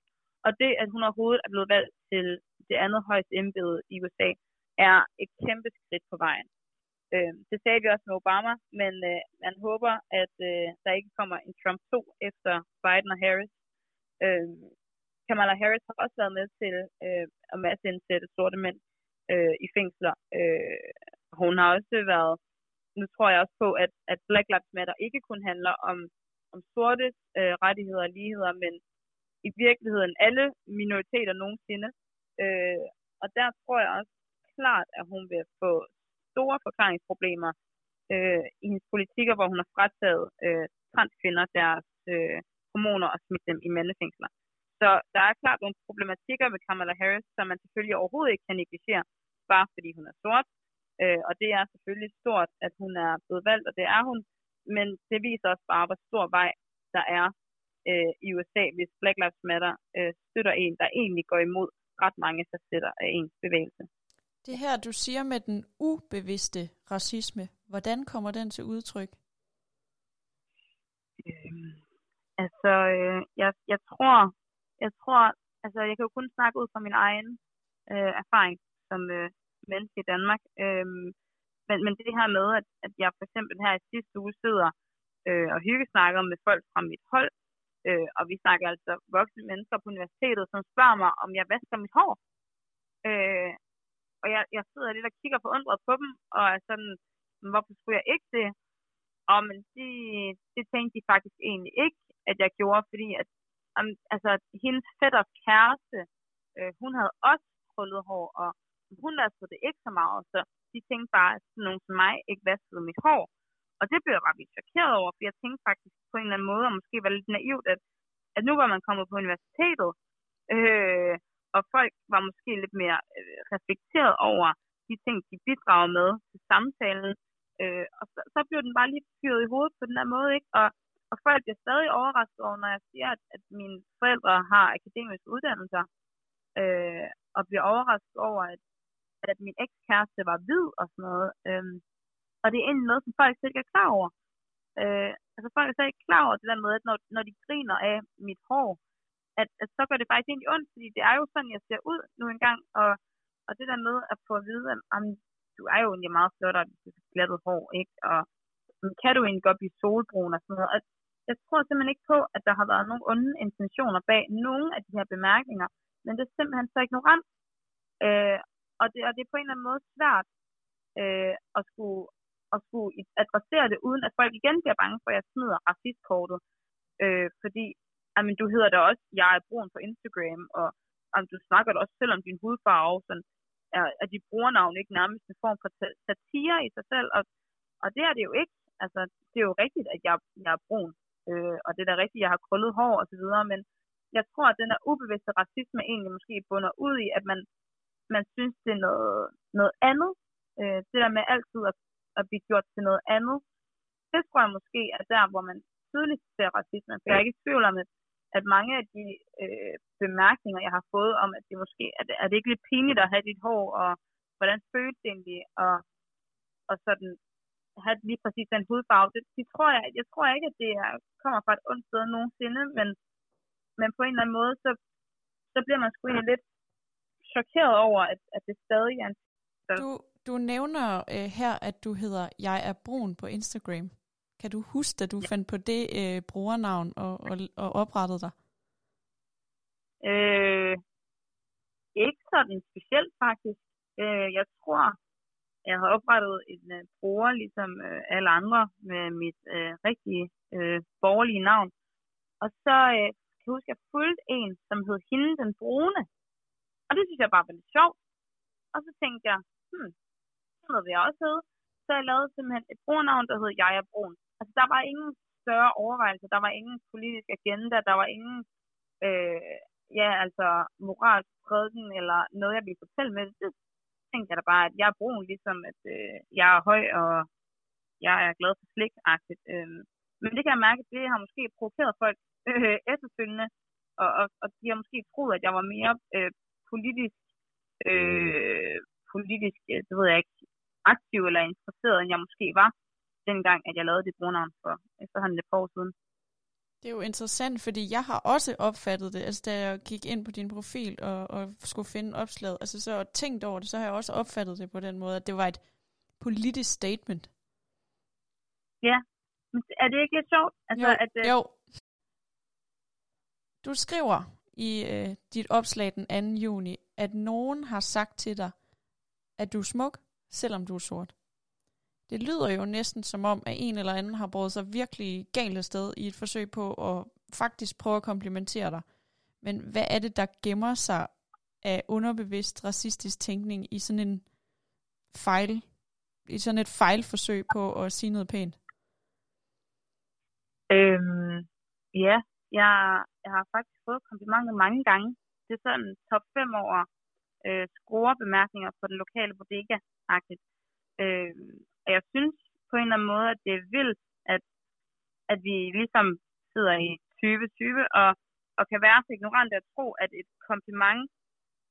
Og det, at hun overhovedet er blevet valgt til det andet højeste embede i USA, er et kæmpe skridt på vejen. Øh, det sagde vi også med Obama, men øh, man håber, at øh, der ikke kommer en Trump 2 efter Biden og Harris. Øh, Kamala Harris har også været med til øh, at masseindsætte sorte mænd øh, i fængsler. Øh, hun har også været, nu tror jeg også på, at, at Black Lives Matter ikke kun handler om, om sorte øh, rettigheder og ligheder, men i virkeligheden alle minoriteter nogensinde. Øh, og der tror jeg også klart, at hun vil få store forklaringsproblemer øh, i hendes politikker, hvor hun har frataget øh, transkvinder deres øh, hormoner og smidt dem i mandefængsler. Så der er klart nogle problematikker med Kamala Harris, som man selvfølgelig overhovedet ikke kan negligere, bare fordi hun er sort. Øh, og det er selvfølgelig stort, at hun er blevet valgt, og det er hun. Men det viser også bare, hvor stor vej der er øh, i USA, hvis Black Lives Matter øh, støtter en, der egentlig går imod ret mange facetter af ens bevægelse. Det her, du siger med den ubevidste racisme, hvordan kommer den til udtryk? Øhm, altså, øh, jeg, jeg tror, jeg tror, altså jeg kan jo kun snakke ud fra min egen øh, erfaring som øh, menneske i Danmark. Øh, men, men det her med, at, at jeg for eksempel her i sidste uge sidder øh, og hyggesnakker med folk fra mit hold, øh, og vi snakker altså voksne mennesker på universitetet, som spørger mig, om jeg vasker mit hår. Øh, og jeg, jeg sidder lidt og kigger forundret på dem, og er sådan, hvorfor skulle jeg ikke det? Og men de, det tænkte de faktisk egentlig ikke, at jeg gjorde, fordi at, um, altså, hendes fætters kæreste, øh, hun havde også krøllet hår, og hun vaskede det ikke så meget, så de tænkte bare, at sådan nogen som mig ikke vaskede mit hår. Og det blev jeg bare lidt chokeret over, for jeg tænkte faktisk på en eller anden måde, og måske var lidt naivt, at, at nu var man kommet på universitetet, øh, og folk var måske lidt mere øh, reflekteret over de ting, de bidrager med til samtalen. Øh, og så, så blev den bare lige fyret i hovedet på den der måde, ikke? Og, og folk bliver stadig overrasket over, når jeg siger, at, at mine forældre har akademiske uddannelser, øh, og bliver overrasket over, at, at min ekskæreste var hvid og sådan noget. Øh, og det er egentlig noget, som folk slet ikke er klar over. Øh, altså folk er slet ikke klar over det der med, at når, når de griner af mit hår, at, at så gør det faktisk egentlig ondt, fordi det er jo sådan, jeg ser ud nu engang, og, og det der med at få at vide, at jamen, du er jo egentlig meget flot, og du har glattet hår, ikke? Og kan du egentlig godt blive solbrun og sådan noget? Og jeg tror simpelthen ikke på, at der har været nogen onde intentioner bag nogen af de her bemærkninger. men det er simpelthen så ignorant. Øh, og, det, og det er på en eller anden måde svært øh, at, skulle, at skulle adressere det, uden at folk igen bliver bange for, at jeg smider racistkortet. Øh, fordi men du hedder da også, jeg er brun på Instagram, og om du snakker da også selv om din hudfarve, sådan, er, er de brugernavn ikke nærmest en form for satire i sig selv, og, og det er det jo ikke. Altså, det er jo rigtigt, at jeg, jeg er brun, øh, og det er da rigtigt, at jeg har krøllet hår og så videre, men jeg tror, at den der ubevidste racisme egentlig måske bunder ud i, at man, man synes, det er noget, noget andet. Øh, det der med altid at, at blive gjort til noget andet, det tror jeg måske er der, hvor man tydeligt ser racisme. For jeg er ikke i tvivl om, at, at mange af de øh, bemærkninger, jeg har fået om, at det måske at, er det ikke lidt pinligt at have dit hår, og hvordan føles det egentlig, og, og sådan have lige præcis den hudfarve, det, det tror jeg, jeg tror ikke, at det er, kommer fra et ondt sted nogensinde, men, men på en eller anden måde, så, så bliver man sgu egentlig lidt chokeret over, at, at det stadig er en... Du, du nævner øh, her, at du hedder Jeg er brun på Instagram. Kan du huske, at du ja. fandt på det øh, brugernavn og, og, og oprettede dig? Øh, ikke sådan specielt faktisk. Øh, jeg tror, jeg har oprettet en øh, bruger, ligesom øh, alle andre, med mit øh, rigtige øh, borgerlige navn. Og så øh, kan jeg huske, at jeg fulgte en, som hed Hende den Brune. Og det synes jeg bare var lidt sjovt. Og så tænkte jeg, hmm, sådan vil jeg også hedde. Så jeg lavede simpelthen et brugernavn, der hed Jeg er Brun. Altså, der var ingen større overvejelser, der var ingen politisk agenda, der var ingen, øh, ja, altså, moralsk prædiken eller noget, jeg ville fortælle med det. Tænkte jeg da bare, at jeg er brun, ligesom at øh, jeg er høj, og jeg er glad for slik-agtigt. Øh, men det kan jeg mærke, at det har måske provokeret folk øh, efterfølgende, og, og, og de har måske troet, at jeg var mere øh, politisk, øh, politisk, øh, det ved jeg ikke, aktiv eller interesseret, end jeg måske var dengang, at jeg lavede det brugernavn for efterhånden et par år siden. Det er jo interessant, fordi jeg har også opfattet det, altså da jeg gik ind på din profil og, og skulle finde opslaget, altså så tænkt over det, så har jeg også opfattet det på den måde, at det var et politisk statement. Ja, men er det ikke lidt sjovt? Altså, jo, at, uh... jo. Du skriver i uh, dit opslag den 2. juni, at nogen har sagt til dig, at du er smuk, selvom du er sort. Det lyder jo næsten som om, at en eller anden har brugt sig virkelig galt sted i et forsøg på at faktisk prøve at komplimentere dig. Men hvad er det, der gemmer sig af underbevidst racistisk tænkning i sådan en fejl, i sådan et fejlforsøg på at sige noget pænt? Øhm, ja, jeg, jeg har faktisk fået komplimenter mange gange. Det er sådan top 5 over øh, skruerbemærkninger på den lokale bodega-agtigt. Øh, og jeg synes på en eller anden måde, at det er vildt, at, at vi ligesom sidder i 2020 og, og kan være så ignorante at tro, at et kompliment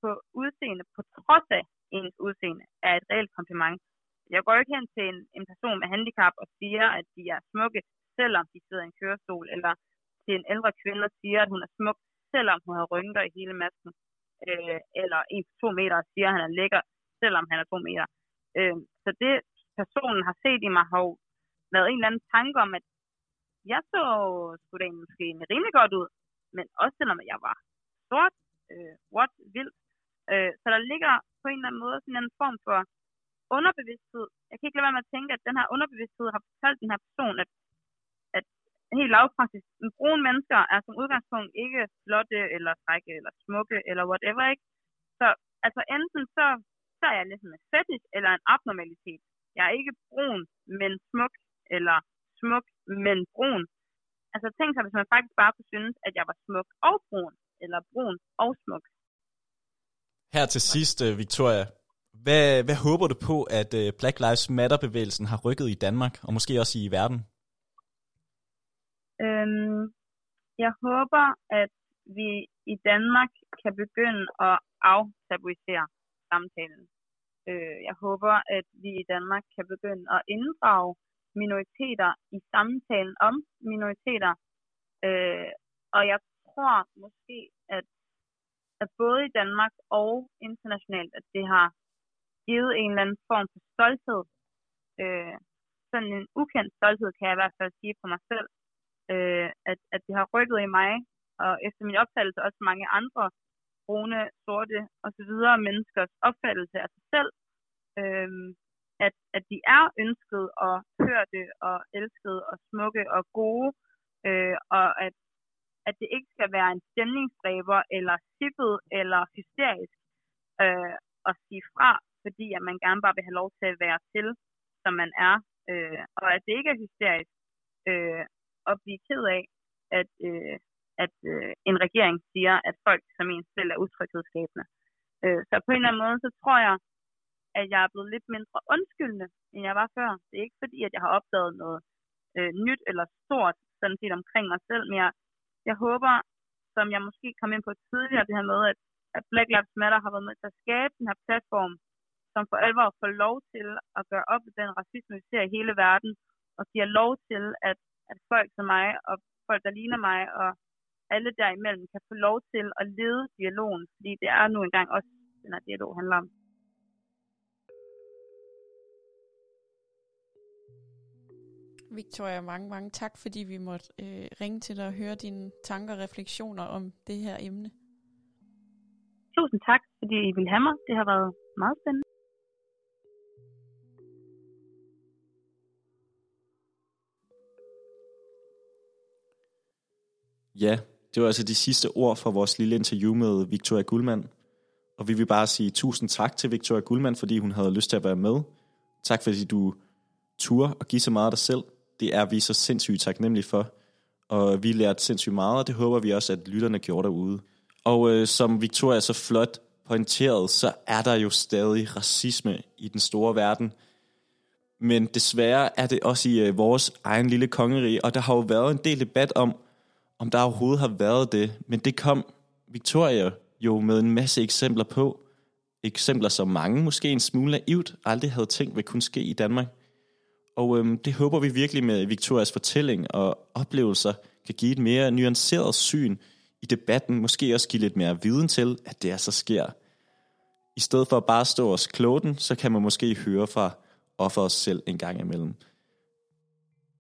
på udseende, på trods af ens udseende, er et reelt kompliment. Jeg går ikke hen til en, en person med handicap og siger, at de er smukke, selvom de sidder i en kørestol, eller til en ældre kvinde og siger, at hun er smuk, selvom hun har rynker i hele masken, øh, eller en på to meter og siger, at han er lækker, selvom han er to meter. Øh, så det personen har set i mig, har jo været en eller anden tanke om, at jeg så sgu da måske rimelig godt ud, men også selvom jeg var sort, øh, what, vild. Øh, så der ligger på en eller anden måde sådan en form for underbevidsthed. Jeg kan ikke lade være med at tænke, at den her underbevidsthed har fortalt den her person, at, at helt lavpraktisk, brune mennesker er som udgangspunkt ikke flotte, eller frække, eller smukke, eller whatever, ikke? Så altså enten så, så er jeg ligesom en fetish, eller en abnormalitet. Jeg er ikke brun, men smuk, eller smuk, men brun. Altså tænk sig, hvis man faktisk bare kunne synes, at jeg var smuk og brun, eller brun og smuk. Her til sidst, øh, Victoria, hvad, hvad håber du på, at øh, Black Lives Matter-bevægelsen har rykket i Danmark, og måske også i verden? Øhm, jeg håber, at vi i Danmark kan begynde at aftabuisere samtalen. Øh, jeg håber, at vi i Danmark kan begynde at inddrage minoriteter i samtalen om minoriteter. Øh, og jeg tror måske, at, at både i Danmark og internationalt, at det har givet en eller anden form for stolthed. Øh, sådan en ukendt stolthed, kan jeg i hvert fald sige for mig selv. Øh, at, at det har rykket i mig, og efter min opfattelse også mange andre brune, sorte osv. menneskers opfattelse af sig selv, øh, at, at de er ønsket og hørte og elsket og smukke og gode, øh, og at, at det ikke skal være en stemningsdræber eller sippet eller hysterisk øh, at sige fra, fordi at man gerne bare vil have lov til at være til, som man er, øh, og at det ikke er hysterisk øh, at blive ked af, at, øh, at øh, en regering siger, at folk som en selv er utryghedsskabende. Øh, så på en eller anden måde, så tror jeg, at jeg er blevet lidt mindre undskyldende, end jeg var før. Det er ikke fordi, at jeg har opdaget noget øh, nyt eller stort sådan set omkring mig selv, men jeg, jeg håber, som jeg måske kom ind på tidligere, det her med, at, at Black Lives Matter har været med til at skabe den her platform, som for alvor får lov til at gøre op med den racisme, vi ser i hele verden, og giver lov til, at, at folk som mig, og folk, der ligner mig, og alle derimellem, kan få lov til at lede dialogen, fordi det er nu engang også, den her dialog handler om. Victoria, mange, mange tak, fordi vi måtte øh, ringe til dig og høre dine tanker og refleksioner om det her emne. Tusind tak, fordi I ville have mig. Det har været meget spændende. Ja, det var altså de sidste ord fra vores lille interview med Victoria Guldmand. Og vi vil bare sige tusind tak til Victoria Guldmand, fordi hun havde lyst til at være med. Tak fordi du turde og give så meget af dig selv. Det er vi så sindssygt taknemmelige for. Og vi lærte sindssygt meget, og det håber vi også, at lytterne gjorde derude. Og øh, som Victoria så flot pointeret, så er der jo stadig racisme i den store verden. Men desværre er det også i øh, vores egen lille kongerige, og der har jo været en del debat om, om der overhovedet har været det. Men det kom Victoria jo med en masse eksempler på. Eksempler, som mange måske en smule naivt aldrig havde tænkt vil kunne ske i Danmark. Og øhm, det håber vi virkelig med Victorias fortælling og oplevelser kan give et mere nuanceret syn i debatten, måske også give lidt mere viden til, at det altså sker. I stedet for at bare stå og kloge så kan man måske høre fra offeret selv en gang imellem.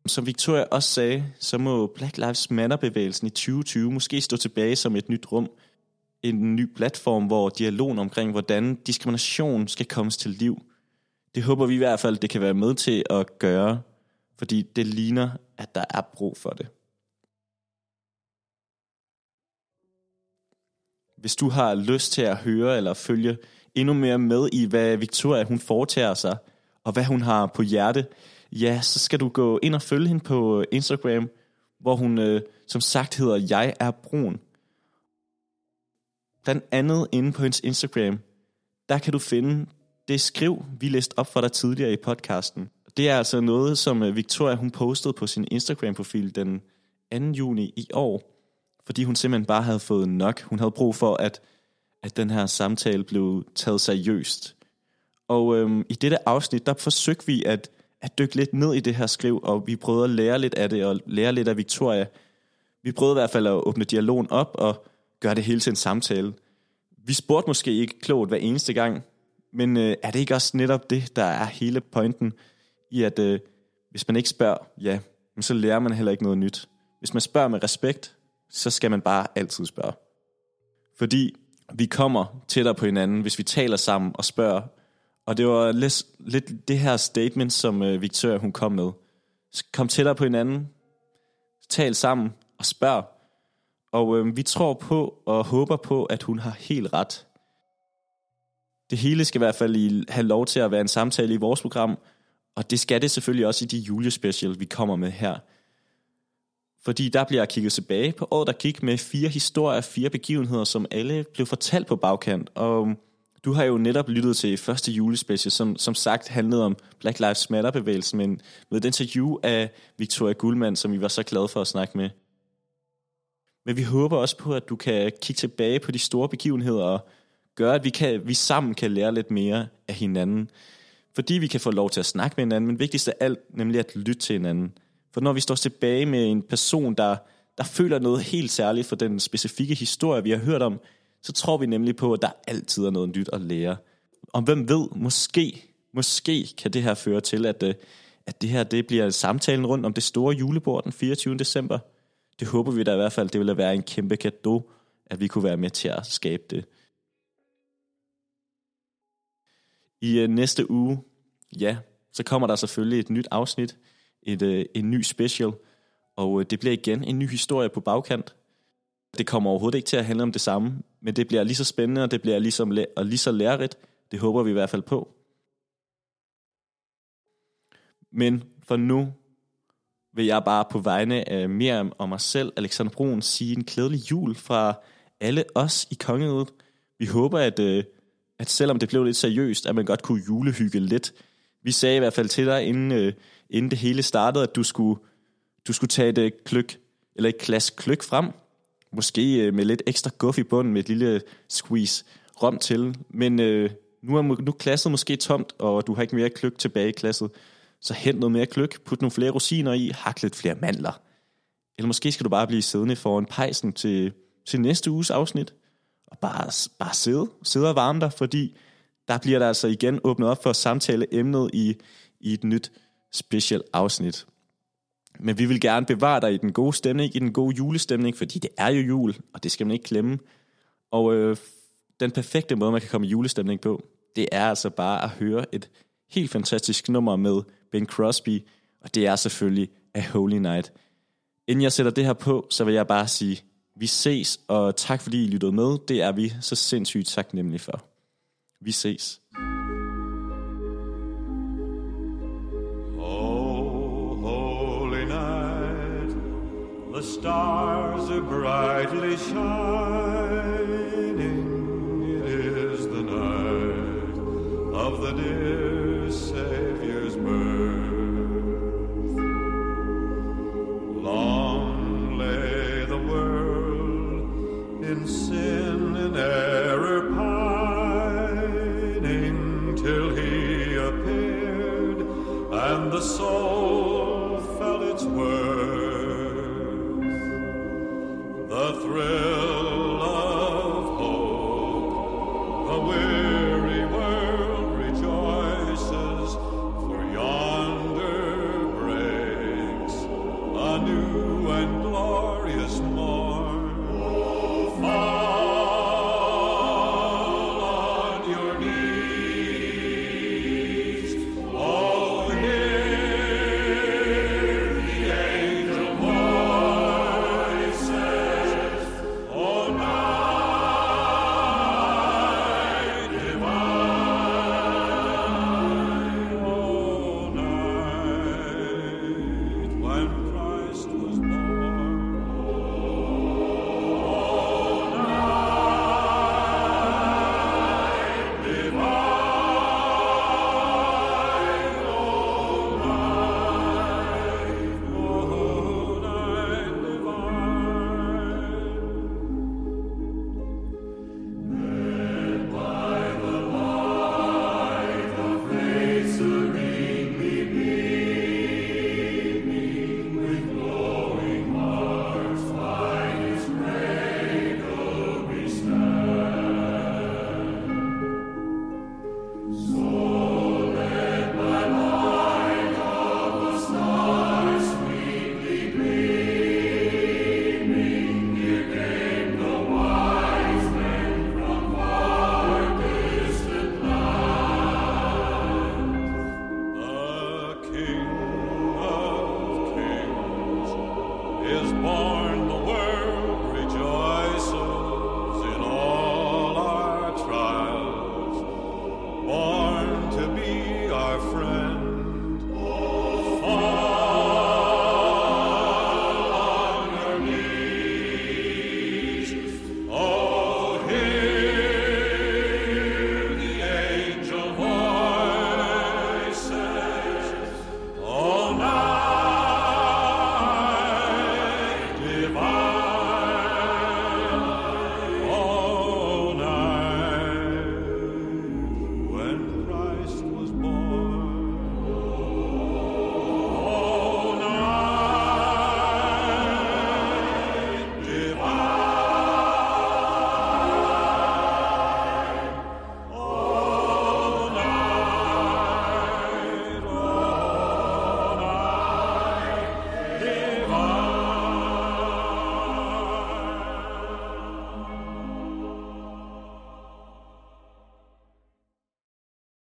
Som Victoria også sagde, så må Black Lives Matter-bevægelsen i 2020 måske stå tilbage som et nyt rum, en ny platform, hvor dialogen omkring, hvordan diskrimination skal kommes til liv, det håber vi i hvert fald, det kan være med til at gøre, fordi det ligner, at der er brug for det. Hvis du har lyst til at høre eller følge endnu mere med i, hvad Victoria hun foretager sig, og hvad hun har på hjerte, ja, så skal du gå ind og følge hende på øh, Instagram, hvor hun øh, som sagt hedder Jeg er brun. Blandt andet inde på hendes Instagram, der kan du finde det skriv, vi læste op for dig tidligere i podcasten. Det er altså noget, som øh, Victoria hun postede på sin Instagram-profil den 2. juni i år, fordi hun simpelthen bare havde fået nok. Hun havde brug for, at, at den her samtale blev taget seriøst. Og øhm, i dette afsnit, der forsøgte vi at, at dykke lidt ned i det her skriv, og vi prøvede at lære lidt af det, og lære lidt af Victoria. Vi prøvede i hvert fald at åbne dialogen op, og gøre det hele til en samtale. Vi spurgte måske ikke klogt hver eneste gang, men øh, er det ikke også netop det, der er hele pointen i, at øh, hvis man ikke spørger, ja, så lærer man heller ikke noget nyt. Hvis man spørger med respekt, så skal man bare altid spørge. Fordi vi kommer tættere på hinanden, hvis vi taler sammen og spørger. Og det var lidt, lidt det her statement, som øh, Victoria hun kom med. Kom tættere på hinanden, tal sammen og spørg. Og øh, vi tror på og håber på, at hun har helt ret. Det hele skal i hvert fald have lov til at være en samtale i vores program, og det skal det selvfølgelig også i de julespecial, vi kommer med her. Fordi der bliver kigget tilbage på året, der gik med fire historier, fire begivenheder, som alle blev fortalt på bagkant. Og du har jo netop lyttet til første julespecial, som som sagt handlede om Black Lives Matter-bevægelsen, men med et interview af Victoria Guldmand, som vi var så glade for at snakke med. Men vi håber også på, at du kan kigge tilbage på de store begivenheder og gøre, at vi, kan, vi sammen kan lære lidt mere af hinanden. Fordi vi kan få lov til at snakke med hinanden, men vigtigst af alt, nemlig at lytte til hinanden. For når vi står tilbage med en person, der, der føler noget helt særligt for den specifikke historie, vi har hørt om, så tror vi nemlig på, at der altid er noget nyt at lære. Og hvem ved, måske, måske kan det her føre til, at, øh, at det her det bliver samtalen rundt om det store julebord den 24. december. Det håber vi da i hvert fald, det ville være en kæmpe gave, at vi kunne være med til at skabe det. I øh, næste uge, ja, så kommer der selvfølgelig et nyt afsnit, et, øh, en ny special, og øh, det bliver igen en ny historie på bagkant. Det kommer overhovedet ikke til at handle om det samme, men det bliver lige så spændende, og det bliver ligesom, og lige så lærerigt. Det håber vi i hvert fald på. Men for nu vil jeg bare på vegne af Miriam og mig selv, Alexander Brun, sige en glædelig jul fra alle os i kongeriget. Vi håber, at, øh, at selvom det blev lidt seriøst, at man godt kunne julehygge lidt. Vi sagde i hvert fald til dig, inden, øh, inden det hele startede, at du skulle, du skulle tage et øh, kløk, eller et glas kløk frem. Måske øh, med lidt ekstra guff i bunden, med et lille squeeze rom til. Men øh, nu er nu er klasset måske tomt, og du har ikke mere kløk tilbage i klasset. Så hent noget mere kløk, put nogle flere rosiner i, hak lidt flere mandler. Eller måske skal du bare blive siddende foran pejsen til, til næste uges afsnit, og bare, bare sidde, sidde og varme dig, fordi der bliver der altså igen åbnet op for samtaleemnet i, i et nyt special afsnit. Men vi vil gerne bevare dig i den gode stemning, i den gode julestemning, fordi det er jo jul, og det skal man ikke klemme. Og øh, den perfekte måde, man kan komme i julestemning på, det er altså bare at høre et helt fantastisk nummer med Ben Crosby, og det er selvfølgelig A Holy Night. Inden jeg sætter det her på, så vil jeg bare sige, vi ses, og tak fordi I lyttede med. Det er vi så sindssygt taknemmelige for. Vi ses. Stars are brightly shining. It is the night of the dear Savior's